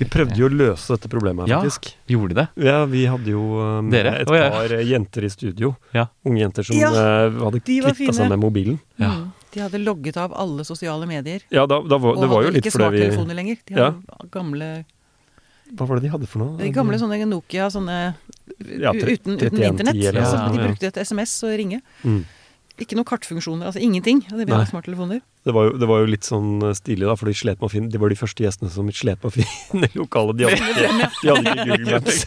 Vi prøvde jo å løse dette problemet, Ja. faktisk. Gjorde de det? Ja, vi hadde jo um, Dere? et ja. par eh, jenter i studio. Ja. Unge jenter som Ja, eh, hadde de kvitta seg med mobilen. Ja. Mm. De hadde logget av alle sosiale medier. Ja, da, da var, Og det var jo hadde litt ikke fordi vi smarttelefoner lenger. De hadde gamle, Hva var det de hadde for noe? de gamle sånne Nokia, sånne Ja, uten, uten internett. Ja, de brukte et SMS og ringe. Mm. Ikke noen kartfunksjoner, altså ingenting. det vi smarttelefoner. Det, var jo, det var jo litt sånn eh, stilig, da, for de slet med å finne De var de første gjestene som slet med å finne [LAUGHS] lokalet. De hadde ikke, de hadde ikke [LAUGHS] Google Maps.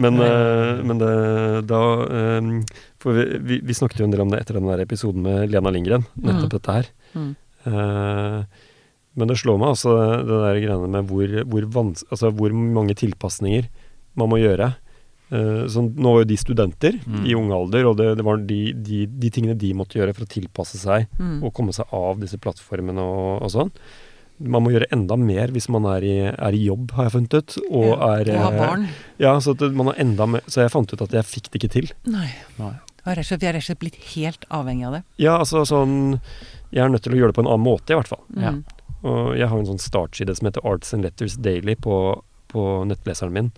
Men, eh, men det, da eh, For vi, vi, vi snakket jo en del om det etter den der episoden med Lena Lindgren, nettopp Mm. dette her. Mm. Men det slår meg altså det der greiene med hvor, hvor, altså, hvor mange tilpasninger man må gjøre. Eh, sånn, nå var jo de studenter Mm. i ung alder, og det, det var de, de, de tingene de måtte gjøre for å tilpasse seg Mm. og komme seg av disse plattformene og, og sånn. Man må gjøre enda mer hvis man er i, er i jobb, har jeg funnet ut. Og Ja, er og ha eh, barn. Ja, så, at man har enda mer, så jeg fant ut at jeg fikk det ikke til. Nei. Nei. Vi er rett og slett- vi er rett og slett blitt helt avhengig av det. Ja, altså sånn Jeg er nødt til å gjøre det på en annen måte, i hvert fall. Mm. Ja. Og jeg har en sånn startside som heter Arts and Letters Daily på, på nettleseren min,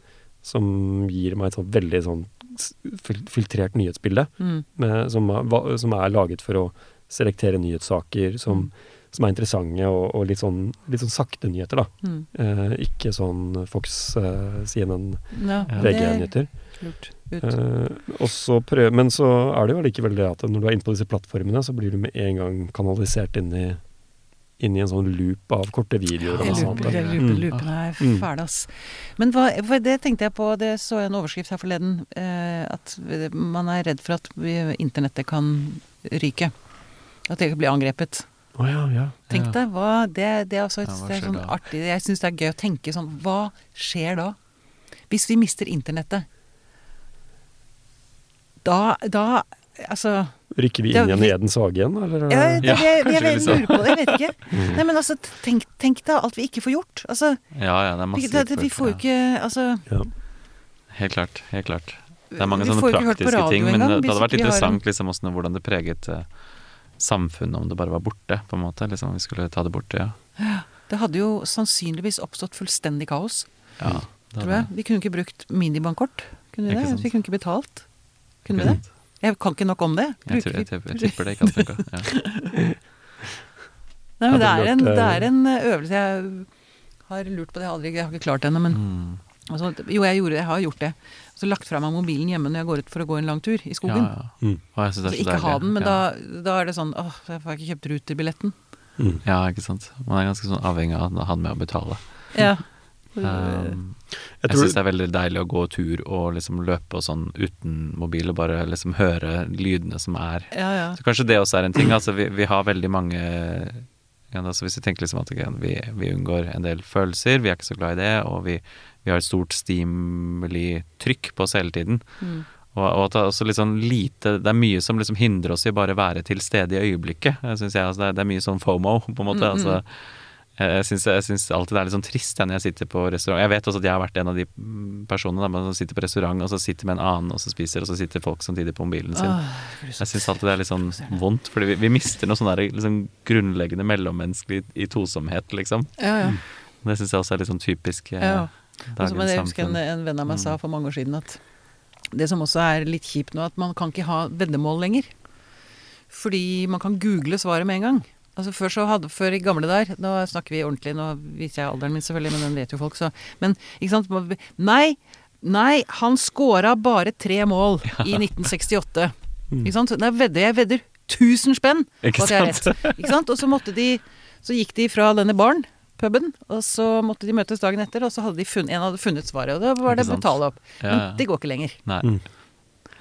som gir meg et sånn veldig sånn filtrert nyhetsbilde, Mm. med, som, som er laget for å selektere nyhetssaker som, som er interessante, og, og litt, sånn, litt sånn sakte nyheter, da. Mm. Eh, ikke sånn Fox, eh, CNN, Ja, er VG-nyheter. Eh, prøv, men så er det jo allikevel det at når du er inne på disse plattformene, så blir du med en gang kanalisert inn i, inn i en sånn loop av korte videoer. og annet. på- jeg lurer Mm. er fæle, ass. Men hva, for det tenkte jeg på, det så jeg en overskrift her forleden, eh, at man er redd for at internettet kan ryke. At det kan bli angrepet. Å ja, ja. Tenk deg, hva, det, det er også et, Ja, hva det er sånn da? artig Jeg syns det er gøy å tenke sånn Hva skjer da? Hvis vi mister internettet, da, da Altså Rykker vi inn igjen i Edens hage igjen, eller? ja, det, det, jeg, jeg, jeg, lurer på det, jeg vet ikke. [LAUGHS] Mm. Nei, men altså, tenk, tenk deg alt vi ikke får gjort. Altså, Ja, ja, det er masse det, det, vi får jo ikke Altså Ja. Helt klart. Helt klart. Det er mange vi sånne praktiske ting, men engang, det hadde vært interessant liksom, hvordan, hvordan det preget uh, samfunnet om det bare var borte, på en måte. Liksom, om vi skulle ta det bort, ja. [GASPS] Det hadde jo sannsynligvis oppstått fullstendig kaos, ja det tror jeg. Vi kunne ikke brukt minibankkort. Kunne vi det? sant. Vi kunne ikke betalt. Kunne vi det? Jeg kan ikke nok om det. Jeg, tror, jeg, jeg tipper det ikke hadde funka. Ja. [LAUGHS] Nei, men det er, en, det eh, er en øvelse. Jeg har lurt på det, jeg aldri, jeg har ikke klart det ennå. Men Mm. altså, jo, jeg, gjorde, jeg har gjort det. Så lagt fra meg mobilen hjemme når jeg går ut for å gå en lang tur i skogen. Ja, ja. Mm. Å, Så så ikke ha den, men ja. da, da er det sånn åh, jeg får ikke kjøpt ruterbilletten. Mm. Ja, ikke sant. Man er ganske sånn avhengig av å ha den med å betale. Ja. Um, Jeg jeg syns det er veldig deilig å gå tur og liksom løpe og sånn uten mobil, og bare liksom høre lydene som er. Ja, ja. Så kanskje det også er en ting. Altså vi, vi har veldig mange ja, altså Hvis vi tenker liksom at vi, vi unngår en del følelser, vi er ikke så glad i det, og vi, vi har et stort stimuli-trykk på oss hele tiden. Mm. Og, og det er sånn lite Det er mye som liksom hindrer oss i bare være til stede i øyeblikket. syns jeg, altså det, er, det er mye sånn fomo, på en måte. Mm, -hmm. altså jeg syns, jeg syns alltid det er litt sånn trist jeg, når jeg sitter på restaurant. Jeg vet også at jeg har vært en av de mm, personene da, som sitter på restaurant og så sitter med en annen og så spiser, og så sitter folk samtidig på mobilen sin. Åh, Jeg syns alltid det er litt sånn vondt, fordi vi, vi mister noe sånn der liksom grunnleggende mellommenneskelig i tosomhet, liksom. ja, ja. Det syns jeg også er litt sånn typisk eh, ja. Dagens samfunn. jeg husker en, en venn av meg Mm. sa for mange år siden at det som også er litt kjipt nå, at man kan ikke ha veddemål lenger. Fordi man kan google svaret med en gang. Altså Før så hadde, før i gamle der Nå snakker vi ordentlig, nå viser jeg alderen min selvfølgelig, men den vet jo folk, så Men ikke sant Nei! Nei, han scora bare tre mål i 1968. Ikke sant? Nei, vedder jeg vedder 1000 spenn på at jeg har sant? rett. Ikke sant? Og så måtte de Så gikk de fra denne baren, puben, og så måtte de møtes dagen etter, og så hadde de funnet, en hadde funnet svaret, og da var det å betale opp. Ja, Men det går ikke lenger. Nei. Mm.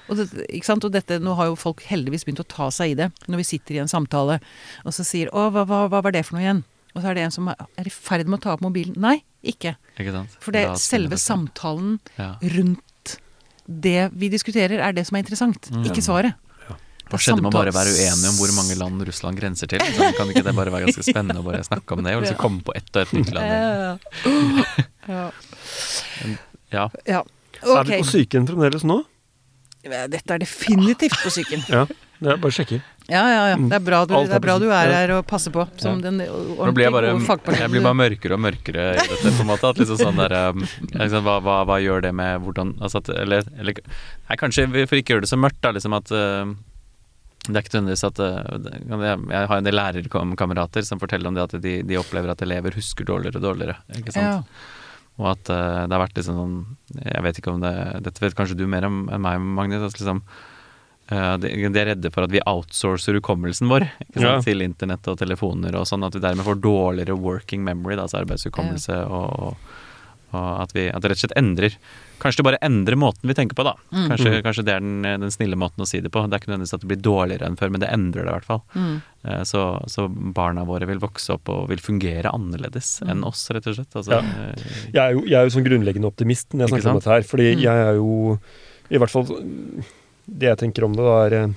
Og, det, ikke sant? og dette, nå har jo folk heldigvis begynt å ta seg i det, når vi sitter i en samtale, og så sier 'Å, hva, hva, hva var det for noe igjen?' Og så er det en som er i ferd med å ta opp mobilen. Nei, ikke. Ikke sant? For det, selve det- samtalen Ja. rundt det vi diskuterer, er det som er interessant, Mm. ikke svaret. Hva skjedde med å bare være uenige om hvor mange land Russland grenser til? Så kan ikke det bare være ganske spennende å bare snakke om det, og liksom [LAUGHS] komme på ett og ett nytt land? Ja, ja. Ja. [LAUGHS] ja. Er vi på sykehjem fremdeles nå? Dette er definitivt på psyken. Ja. Det er bare sjekker. Ja, ja, ja. Det er bra du, er, bra du er her og passer på, som den ordentlige blir jeg, bare, jeg blir bare mørkere og mørkere i dette. på en måte, at liksom sånn der, um, liksom, hva, hva, hva gjør det med hvordan altså at, eller, eller nei, Kanskje for ikke å gjøre det så mørkt, da. Liksom at uh, det er ikke nødvendigvis at uh, jeg har en del lærerkamerater som forteller om det at de, de opplever at elever husker dårligere og dårligere. Ikke sant? Ja. Og at uh, det har vært liksom sånn Jeg vet ikke om det Dette vet kanskje du mer om enn meg, Magnus. At liksom uh, de, de er redde for at vi outsourcer hukommelsen vår ikke sant, Ja. til internett og telefoner, og sånn at vi dermed får dårligere working memory, da, altså arbeidshukommelse, og, og at vi at det rett og slett endrer Kanskje det bare endrer måten vi tenker på, da. Mm. Kanskje, Mm. kanskje det er den, den snille måten å si det på. Det er ikke nødvendigvis at det blir dårligere enn før, men det endrer det i hvert fall. Mm. Eh, Så, så barna våre vil vokse opp og vil fungere annerledes Mm. enn oss, rett og slett. Altså, Ja. eh, Jeg er jo, jeg er jo sånn grunnleggende optimist når jeg snakker om dette her. Fordi Mm. jeg er jo I hvert fall Det jeg tenker om det, da, er eh,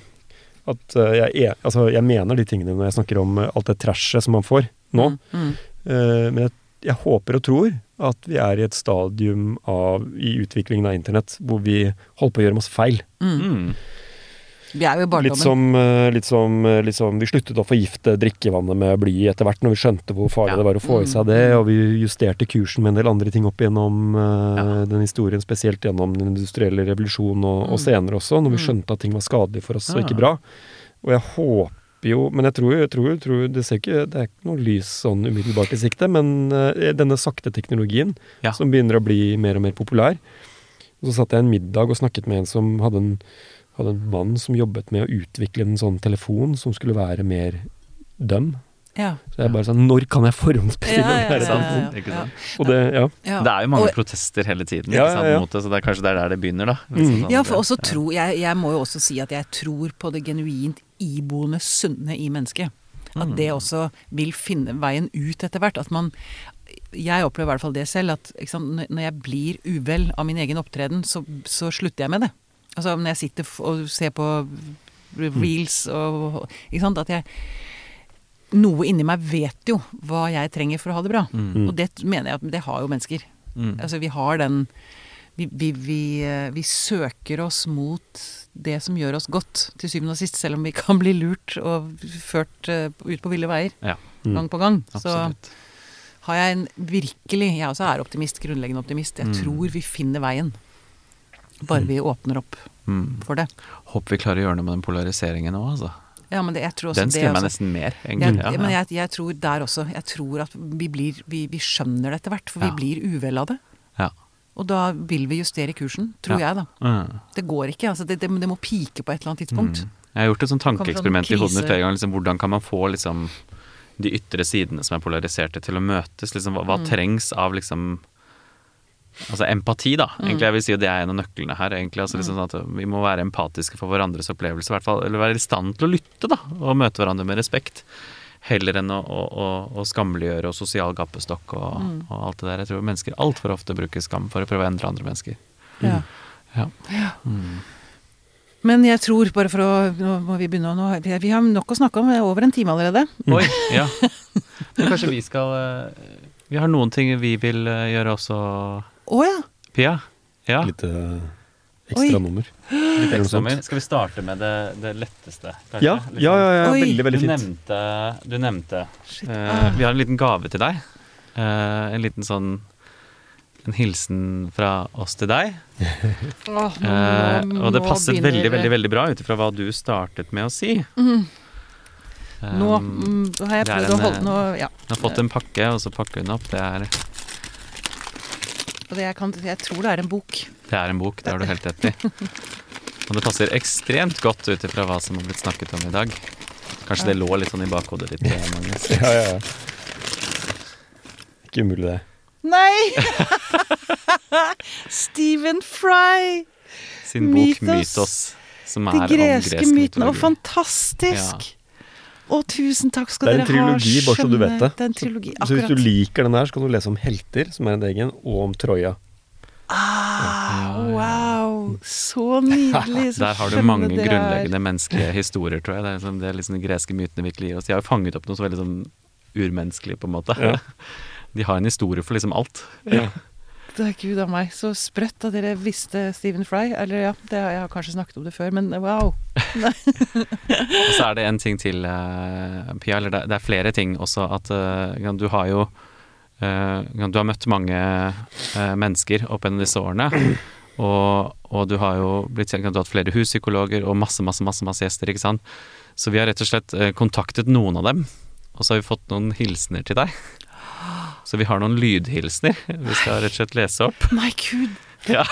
at jeg, er, altså, jeg mener de tingene når jeg snakker om alt det trashet som man får nå. Mm. mm. Men jeg, jeg håper og tror at vi er i et stadium av, i utviklingen av internett hvor vi holder på å gjøre masse feil. Mm. mm. Vi er jo i Litt barndommen. som, eh, litt som, eh, litt som Vi sluttet å forgifte drikkevannet med bly etter hvert, når vi skjønte hvor farlig Ja. det var å få i seg det, og vi justerte kursen med en del andre ting opp gjennom eh, Ja. den historien, spesielt gjennom den industrielle revolusjonen og, og Mm. senere også, når vi Mm. skjønte at ting var skadelig for oss og ikke bra. Og jeg håper jo Men jeg tror, jeg tror, tror det, ser ikke, det er ikke noe lys sånn umiddelbart i sikte, men eh, denne sakte teknologien Ja. som begynner å bli mer og mer populær. Så satt jeg en middag og snakket med en som hadde en, hadde en mann som jobbet med å utvikle en sånn telefon som skulle være mer døm. Ja. Så jeg bare sånn Når kan jeg forhåndsbestille Ja, ja, ja, ja, Ikke ja. Og det, ja. Ja. Det er jo mange Og- protester hele tiden Ja, ikke sant, ja, ja. mot det, så det er kanskje det er der det begynner, da. Mm. Sånn, Ja, for også tro, jeg, jeg må jo også si at jeg tror på det genuint iboende sunne i mennesket. At Mm. det også vil finne veien ut etter hvert. At man Jeg opplever i hvert fall det selv, at sant, når- når jeg blir uvel av min egen opptreden, så, så slutter jeg med det. Altså når jeg sitter og ser på reels og Ikke sant. At jeg Noe inni meg vet jo hva jeg trenger for å ha det bra. Mm. Og det mener jeg at det har jo mennesker. Mm. Altså vi har den vi, vi, vi, eh, vi søker oss mot det som gjør oss godt, til syvende og sist, selv om vi kan bli lurt og ført eh, ut på ville veier Ja, Mm. gang på gang. absolutt. Så har jeg en virkelig Jeg også er optimist, grunnleggende optimist. Jeg Mm. tror vi finner veien. Bare vi åpner opp Mm. for det. Håper vi klarer å gjøre noe med den polariseringen òg, altså. Ja, men det, jeg tror også Den det skremmer meg nesten mer, jeg, egentlig. Ja, Men jeg, jeg tror der også Jeg tror at vi blir Vi, vi skjønner det etter hvert, for Ja. vi blir uvel av det. Ja. Og da vil vi justere kursen, tror Ja. jeg, da. Mm. Det går ikke. altså Det, det, det må pike på et eller annet tidspunkt. Mm. Jeg har gjort et sånt tankeeksperiment sånn i hodet mitt flere ganger. Liksom, hvordan kan man få liksom, de ytre sidene som er polariserte, til å møtes? Liksom, hva, hva Mm. trengs av liksom Altså empati, da. Egentlig jeg vil si at Det er en av nøklene her. egentlig, altså liksom sånn at Vi må være empatiske for hverandres opplevelse, hvert fall, eller være i stand til å lytte da, og møte hverandre med respekt. Heller enn å, å, å, skammeliggjøre og sosial gappestokk og, og alt det der. Jeg tror mennesker altfor ofte bruker skam for å prøve å endre andre mennesker. Ja. Ja. Men jeg tror, bare for å Nå må vi begynne å nå, vi, har nok å snakke om, det er over en time allerede. Oi, ja. Men kanskje vi skal eh, Vi har noen ting vi vil eh, gjøre også, Å ja! Pia? Ja, Litt eh, Oi. ekstra nummer. litt ekstra sånt. Skal vi starte med det, det letteste? kanskje? Ja, ja, sånn- ja, ja Oi. veldig, veldig Du fint. nevnte, du nevnte Shit. eh, Ah. Vi har en liten gave til deg. Uh, en liten sånn En hilsen fra oss til deg. [LAUGHS] Nå- Eh, og det passet begynner- veldig veldig, veldig bra ut ifra hva du startet med å si. Mm. Nå Um, mm, har jeg prøvd en, å holde noe nå, ja. Hun har fått en pakke, og så pakker hun opp. Det er, Og det jeg, kan, jeg tror det er en bok. Det er en bok, det har du helt rett i. Og det passer ekstremt godt ut ifra hva som har blitt snakket om i dag. Kanskje det lå litt sånn i bakhodet ditt, eh, Magnus. [LAUGHS] Ja, ja, ja. Ikke umulig, det. Nei! [LAUGHS] Stephen Fry! Sin bok Mythos. Mythos som er om greske gresk mytene. Og fantastisk! fantastisk! Å, tusen takk skal dere ha. Det er en trilogi, bare så du vet det. Det en trilogi, Så hvis du liker den her, så kan du lese om helter, som er en egen, og om Troja. Ah, wow! Så nydelig. Så [LAUGHS] Der har du mange grunnleggende menneskelige historier, tror jeg. Det er, liksom, det er liksom de greske mytene virkelig gir oss. De har jo fanget opp noe så veldig sånn urmenneskelig, på en måte. Ja. [LAUGHS] De har en historie for liksom alt. Ja. Det er Gud av meg, så sprøtt at dere visste Stephen Fry. Eller ja, det jeg har kanskje snakket om det før, men wow. [LAUGHS] Og så er det en ting til, eh, Pia, eller det, det er flere ting også. At eh, du har jo Du har møtt mange eh, mennesker opp gjennom disse årene. Og, og du har jo blitt kjent, du har hatt flere huspsykologer og masse, masse, masse, masse gjester, ikke sant. Så vi har rett og slett eh, kontaktet noen av dem, og så har vi fått noen hilsener til deg. Så vi har noen lydhilsener vi skal rett og slett lese opp. [LAUGHS] My Gud. Ja.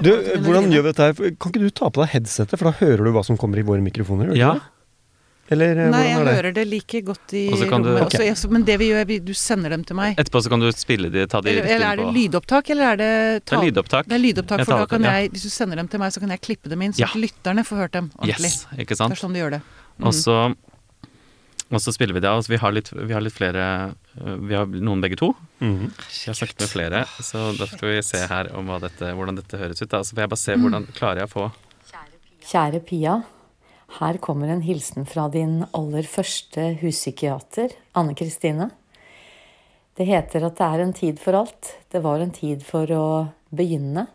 Du, hvordan gjør vi dette her? Kan ikke du ta på deg headsetet, for da hører du hva som kommer i våre mikrofoner? Ja. ikke det? Eller eh, Nei, jeg hvordan er det? hører det like godt i Og så du- okay. Også, men det vi gjør, vi, du sender dem til meg. Etterpå så kan du spille de, ta de Eller, eller er det lydopptak, eller er det Det er lydopptak. Det er lydopptak, for da kan ja. jeg, hvis du sender dem til meg, så kan jeg klippe dem inn, så Ja. lytterne får hørt dem ordentlig. Yes, ikke Det er sånn de gjør det. Mm. Og så og så spiller vi det av. Altså, vi, har litt, vi har litt flere øh, Vi har noen begge to. Mhm. Jeg har snakket med flere, så da skal vi se her om hva dette, hvordan dette høres ut. Da. Så får jeg bare Mm. se hvordan klarer jeg å få Kjære Pia. Her kommer en hilsen fra din aller første huspsykiater, Anne Kristine. Det heter at det er en tid for alt. Det var en tid for å begynne.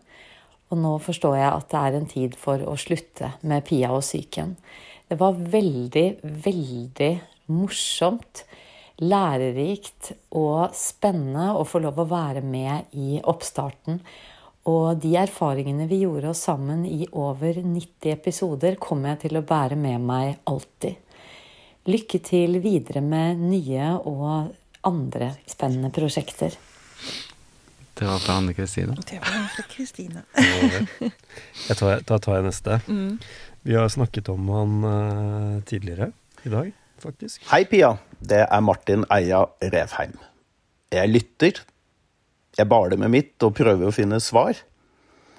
Og nå forstår jeg at det er en tid for å slutte med Pia og psyken. Det var veldig, veldig morsomt, lærerikt og spennende å få lov å være med i oppstarten. Og de erfaringene vi gjorde oss sammen i over 90 episoder, kommer jeg til å bære med meg alltid. Lykke til videre med nye og andre spennende prosjekter. Det var fra Anne Kristine. Det var fra Kristine. [LAUGHS] Jeg tar, da tar jeg neste. Vi har snakket om han uh, tidligere i dag, faktisk. Hei, Pia. Det er Martin Eia Revheim. Jeg lytter. Jeg baler med mitt og prøver å finne svar.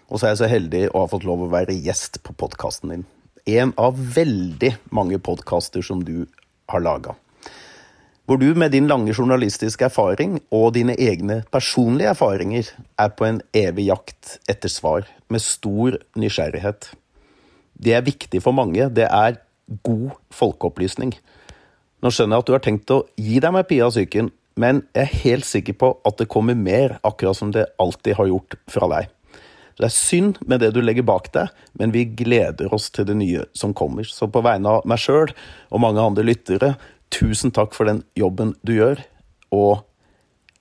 Og så er jeg så heldig å ha fått lov å være gjest på podkasten din. En av veldig mange podkaster som du har laga. Hvor du med din lange journalistiske erfaring og dine egne personlige erfaringer er på en evig jakt etter svar, med stor nysgjerrighet. Det er viktig for mange. Det er god folkeopplysning. Nå skjønner jeg at du har tenkt å gi deg med Pia Psyken, men jeg er helt sikker på at det kommer mer, akkurat som det alltid har gjort fra deg. Det er synd med det du legger bak deg, men vi gleder oss til det nye som kommer. Så på vegne av meg sjøl og mange andre lyttere, tusen takk for den jobben du gjør, og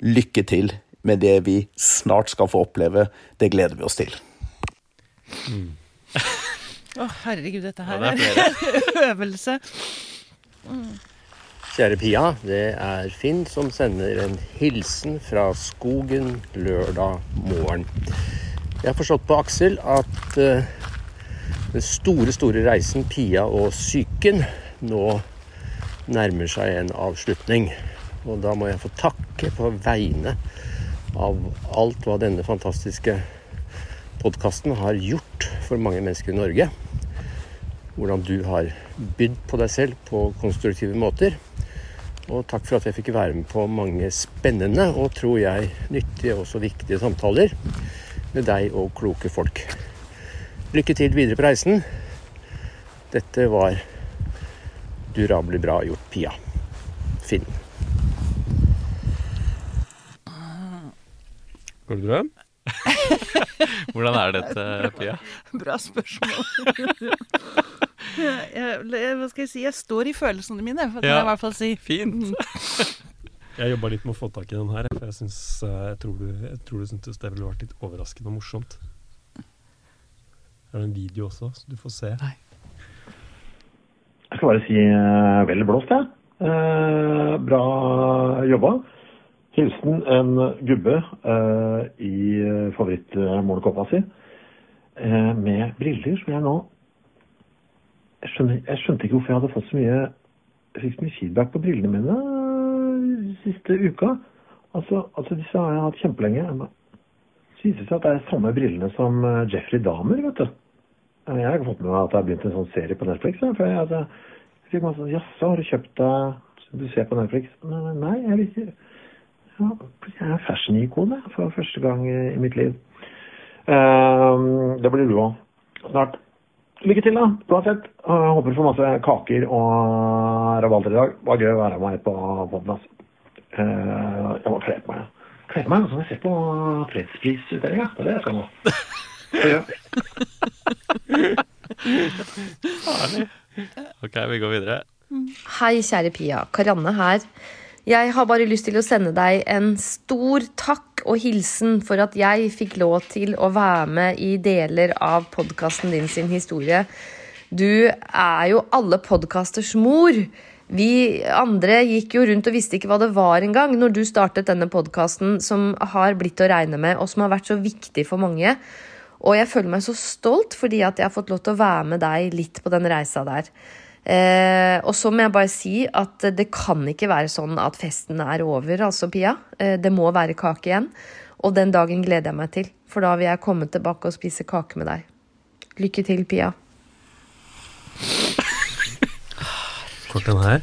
lykke til med det vi snart skal få oppleve. Det gleder vi oss til. Å, herregud, dette her Ja, det er [LAUGHS] øvelse. Kjære Pia, det er Finn som sender en hilsen fra skogen lørdag morgen. Jeg har forstått på Aksel at eh, den store, store reisen Pia og psyken nå nærmer seg en avslutning. Og da må jeg få takke på vegne av alt hva denne fantastiske podkasten har gjort for mange mennesker i Norge. Hvordan du har bydd på deg selv på konstruktive måter. Og takk for at jeg fikk være med på mange spennende og tror jeg nyttige og også viktige samtaler med deg og kloke folk. Lykke til videre på reisen. Dette var durabelig bra gjort, Pia. Finn. Går det bra? [LAUGHS] Hvordan er dette, Pia? Bra spørsmål. [LAUGHS] [LAUGHS] jeg, jeg, hva skal jeg si? Jeg står i følelsene mine, for det kan Ja. jeg i hvert fall si. Fint. [LAUGHS] Jeg jobba litt med å få tak i den her, for jeg, syns, eh, jeg tror du, jeg tror du syntes det ville vært litt overraskende og morsomt. Det er en video også, så du får se. Nei. Jeg skal bare si eh, vel blåst, jeg. Eh, bra jobba. Hilsen en gubbe eh, i favorittmålekåpa si. Eh, med briller som jeg nå jeg, skjønner, jeg skjønte ikke hvorfor jeg hadde fått så mye fikk så mye feedback på brillene mine de siste uka. Altså, altså disse har jeg hatt kjempelenge. Det viser det seg at det er samme brillene som eh, Jeffrey Dahmer, vet du. Eh, Jeg har ikke fått med meg at det har begynt en sånn serie på Netflix. For jeg, altså, jeg fikk masse sånn Jaså, har du kjøpt deg Du ser på Netflix? Nei, nei jeg vil ikke ja, Jeg er fashion-ikon jeg, for første gang i, mitt liv. Ehm, det blir du òg snart. Lykke til, da. Uansett. Jeg håper du får masse kaker og rabalder i dag. Det var gøy å være med på podden. Altså. Eh, jeg må kle på meg. Kle på meg sånn jeg ser på fredsprisutdelinga. Det er det jeg skal nå. Ja. [LAUGHS] Ok, vi går videre. Hei, kjære Pia. Karianne her. Jeg har bare lyst til å sende deg en stor takk og hilsen for at jeg fikk lov til å være med i deler av podkasten din sin historie. Du er jo alle podkasters mor. Vi andre gikk jo rundt og visste ikke hva det var engang når du startet denne podkasten som har blitt å regne med, og som har vært så viktig for mange. Og jeg føler meg så stolt fordi at jeg har fått lov til å være med deg litt på den reisa der. Eh, og så må jeg bare si at det kan ikke være sånn at festen er over, altså, Pia. Eh, det må være kake igjen. Og den dagen gleder jeg meg til, for da vil jeg komme tilbake og spise kake med deg. Lykke til, Pia. Kort den her.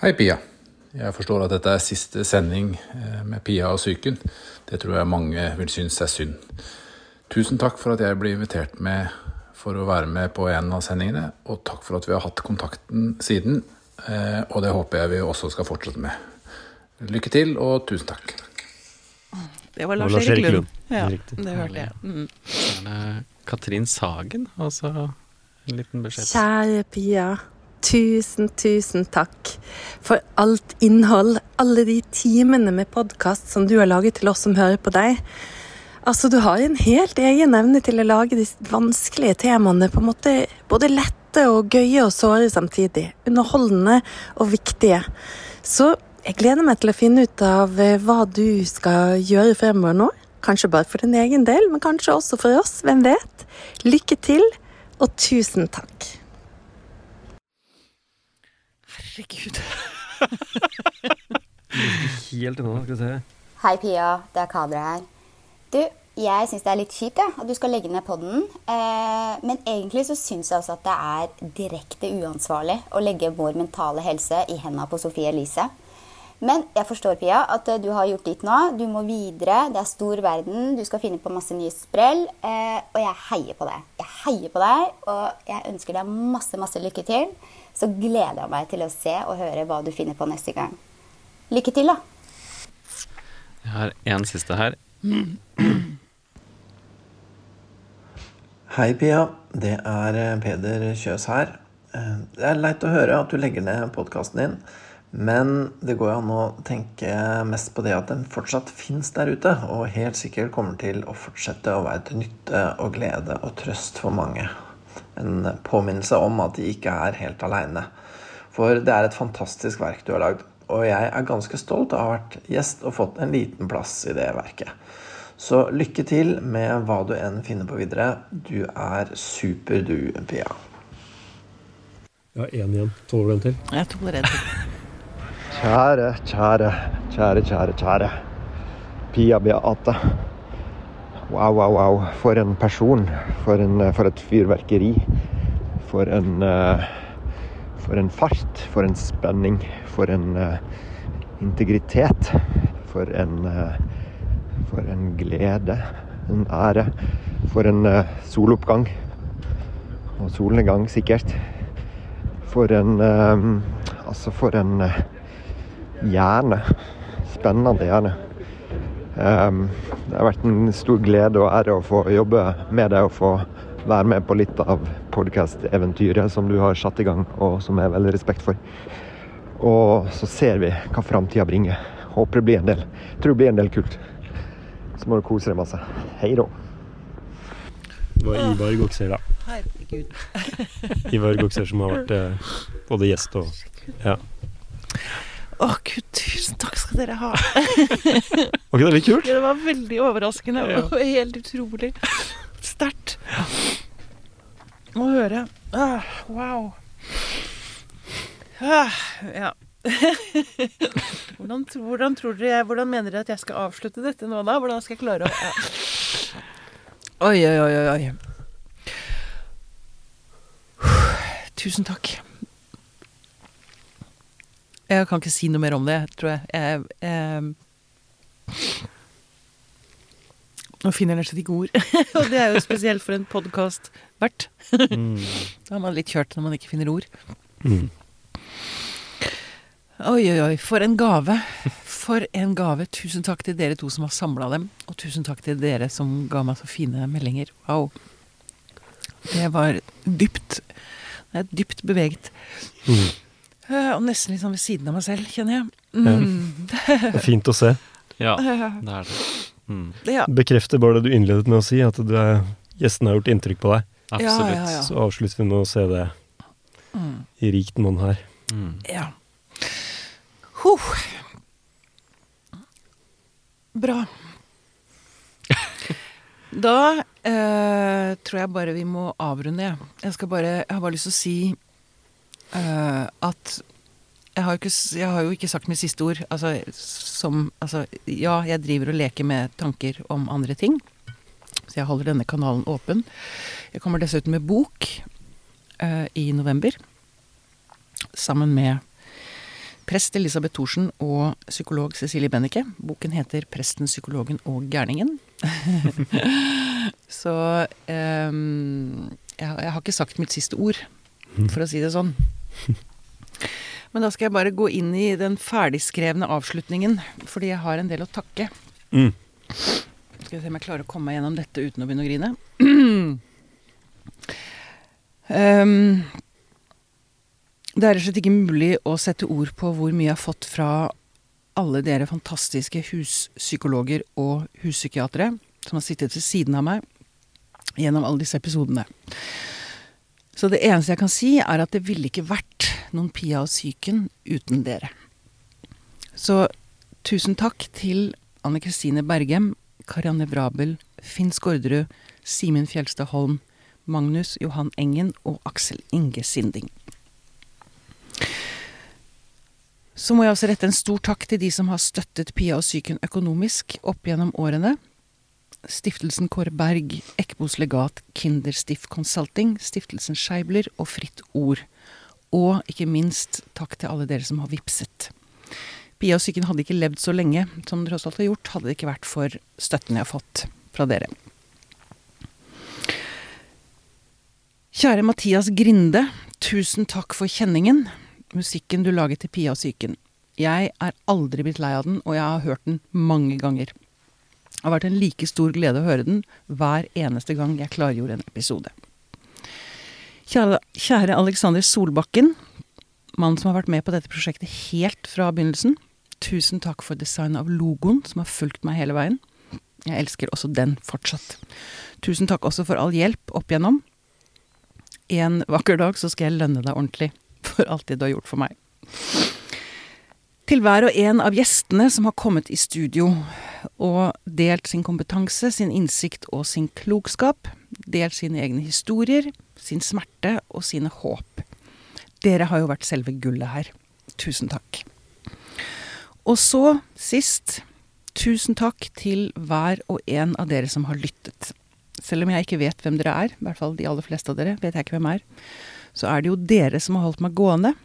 Hei, Pia. Jeg forstår at dette er siste sending eh, med Pia og psyken. Det tror jeg mange vil synes er synd. Tusen takk for at jeg ble invitert med for å være med på en av sendingene, og takk for at vi har hatt kontakten siden. eh, Og det håper jeg vi også skal fortsette med. Lykke til, og tusen takk. Det var Det var Lars Erik Lund. Ja, det hørte jeg. Mm. Det Katrin Sagen, altså en liten beskjed. Kjære Pia. Tusen, tusen takk for alt innhold, alle de timene med podkast som du har laget til oss som hører på deg. Altså, du har en helt egen evne til å lage de vanskelige temaene på en måte både lette og gøye og såre samtidig. Underholdende og viktige. Så jeg gleder meg til å finne ut av eh, hva du skal gjøre fremover nå. Kanskje bare for din egen del, men kanskje også for oss. Hvem vet? Lykke til, og tusen takk. Herregud. [LAUGHS] Helt unna, skal vi se. Hei, Pia. Det er Kadra her. Du, jeg syns det er litt kjipt ja, at du skal legge ned podden. Eh, men egentlig så syns jeg også at det er direkte uansvarlig å legge vår mentale helse i hendene på Sofie Elise. Men jeg forstår, Pia, at eh, du har gjort ditt nå. Du må videre. Det er stor verden. Du skal finne på masse nye sprell. Eh, og jeg heier på deg. Jeg heier på deg, og jeg ønsker deg masse, masse lykke til. Så gleder jeg meg til å se og høre hva du finner på neste gang. Lykke til, da. Jeg har en siste her. Hei, Pia. Det er eh, Peder Kjøs her. Eh, Det er leit å høre at du legger ned podkasten din, men det går jo an å tenke mest på det at den fortsatt fins der ute, og helt sikkert kommer til å fortsette å være til nytte og glede og trøst for mange. En påminnelse om at de ikke er helt aleine. For det er et fantastisk verk du har lagd, og jeg er ganske stolt av å ha vært gjest og fått en liten plass i det verket. Så lykke til med hva du enn finner på videre. Du er super, du, Pia. Jeg har én igjen. Tåler du en til? Jeg tåler en til. [LAUGHS] Kjære, kjære, kjære, kjære, kjære. Pia Beate. Wow, wow, wow. For en person. For, en, for et fyrverkeri. For en uh, For en fart. For en spenning. For en uh, integritet. For en uh, For en glede. En ære. For en eh, soloppgang. Og solnedgang, sikkert. For en eh, Altså, for en hjerne. Spennende gjerne. Um, det har vært en stor glede og ære å få jobbe med deg og få være med på litt av podkast-eventyret som du har satt i gang, og som jeg har veldig respekt for. Og så ser vi hva framtida bringer. Håper det blir en del. Tror det blir en del kult. Så må du kose deg masse. Hei da. Det var Ivar Gokser, da. Herregud. Ivar Gokser som har vært eh, både gjest og Ja. Å gud, tusen takk skal dere ha. Var ikke det litt kult? Det var veldig overraskende Ja. og helt utrolig sterkt å høre. Ah, wow. Ah, ja. hvordan, hvordan, tror dere, hvordan mener dere at jeg skal avslutte dette nå, da? Hvordan skal jeg klare å ja. Oi, oi, oi, oi. Tusen takk. Jeg kan ikke si noe mer om det, tror jeg. jeg, jeg nå finner jeg nesten ikke ord. [LAUGHS] Og det er jo spesielt for en podkast-vert. Mm. [LAUGHS] Da er man litt kjørt når man ikke finner ord. Mm. Oi, oi, oi. For en gave. For en gave. Tusen takk til dere to som har samla dem. Og tusen takk til dere som ga meg så fine meldinger. Wow. Det var dypt Jeg er dypt beveget. Mm. Eh, Og nesten litt sånn ved siden av meg selv, kjenner jeg. Ja. Mm. Det er fint å se. [LAUGHS] Ja, [LAUGHS] det er det. Mm. Ja. Bekrefter bare det du innledet med å si, at du er, gjesten har gjort inntrykk på deg. Absolutt. Ja, ja, ja. Så avslutter vi med å se det Mm. i rikt monn her. Mm. Ja. Huh. Bra. Da eh, tror jeg bare vi må avrunde, jeg. Jeg, skal bare, jeg har bare lyst til å si eh, at jeg har, ikke, jeg har jo ikke sagt mitt siste ord. Altså, som, altså, ja, jeg driver og leker med tanker om andre ting. Så jeg holder denne kanalen åpen. Jeg kommer dessuten med bok uh, i november. Sammen med prest Elisabeth Thorsen og psykolog Cecilie Bennike. Boken heter 'Presten, psykologen og gærningen'. [LAUGHS] Så um, jeg, jeg har ikke sagt mitt siste ord, for å si det sånn. [LAUGHS] Men da skal jeg bare gå inn i den ferdigskrevne avslutningen, fordi jeg har en del å takke. Mm. Skal vi se om jeg klarer å komme meg gjennom dette uten å begynne å grine. um, [CLEARS THROAT] det er rett og slett ikke mulig å sette ord på hvor mye jeg har fått fra alle dere fantastiske huspsykologer og huspsykiatere som har sittet ved siden av meg gjennom alle disse episodene. Så det eneste jeg kan si, er at det ville ikke vært noen Pia og psyken uten dere. Så tusen takk til Anne Kristine Bergem, Karianne Vrabel, Finn Skårderud, Simen Fjelstad Holm, Magnus Johan Engen og Aksel Inge Sinding. Så må jeg også rette en stor takk til de som har støttet Pia og psyken økonomisk opp gjennom årene. Stiftelsen Kåre Berg, Eckbos legat, Kinderstiff Consulting, Stiftelsen Scheibler og Fritt Ord. Og ikke minst takk til alle dere som har vipset. Pia og psyken hadde ikke levd så lenge som dere tross alt har gjort, hadde det ikke vært for støtten jeg har fått fra dere. Kjære Mathias Grinde, tusen takk for kjenningen. Musikken du laget til Pia og psyken. Jeg er aldri blitt lei av den, og jeg har hørt den mange ganger. Det har vært en like stor glede å høre den hver eneste gang jeg klargjorde en episode. Kjære, kjære Alexander Solbakken, mannen som har vært med på dette prosjektet helt fra begynnelsen. Tusen takk for designet av logoen, som har fulgt meg hele veien. Jeg elsker også den fortsatt. Tusen takk også for all hjelp opp igjennom. En vakker dag så skal jeg lønne deg ordentlig for alt det du har gjort for meg. Til hver og en av gjestene som har kommet i studio og delt sin kompetanse, sin innsikt og sin klokskap, delt sine egne historier, sin smerte og sine håp. Dere har jo vært selve gullet her. Tusen takk. Og så, sist, tusen takk til hver og en av dere som har lyttet. Selv om jeg ikke vet hvem dere er, i hvert fall de aller fleste av dere, vet jeg ikke hvem er, så er det jo dere som har holdt meg gående.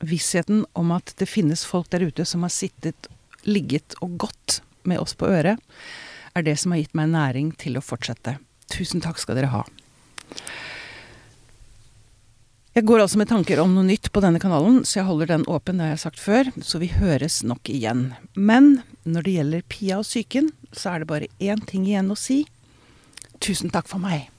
Vissheten om at det finnes folk der ute som har sittet, ligget og gått med oss på øret, er det som har gitt meg næring til å fortsette. Tusen takk skal dere ha. Jeg går altså med tanker om noe nytt på denne kanalen, så jeg holder den åpen, det har jeg sagt før, så vi høres nok igjen. Men når det gjelder Pia og psyken, så er det bare én ting igjen å si. Tusen takk for meg.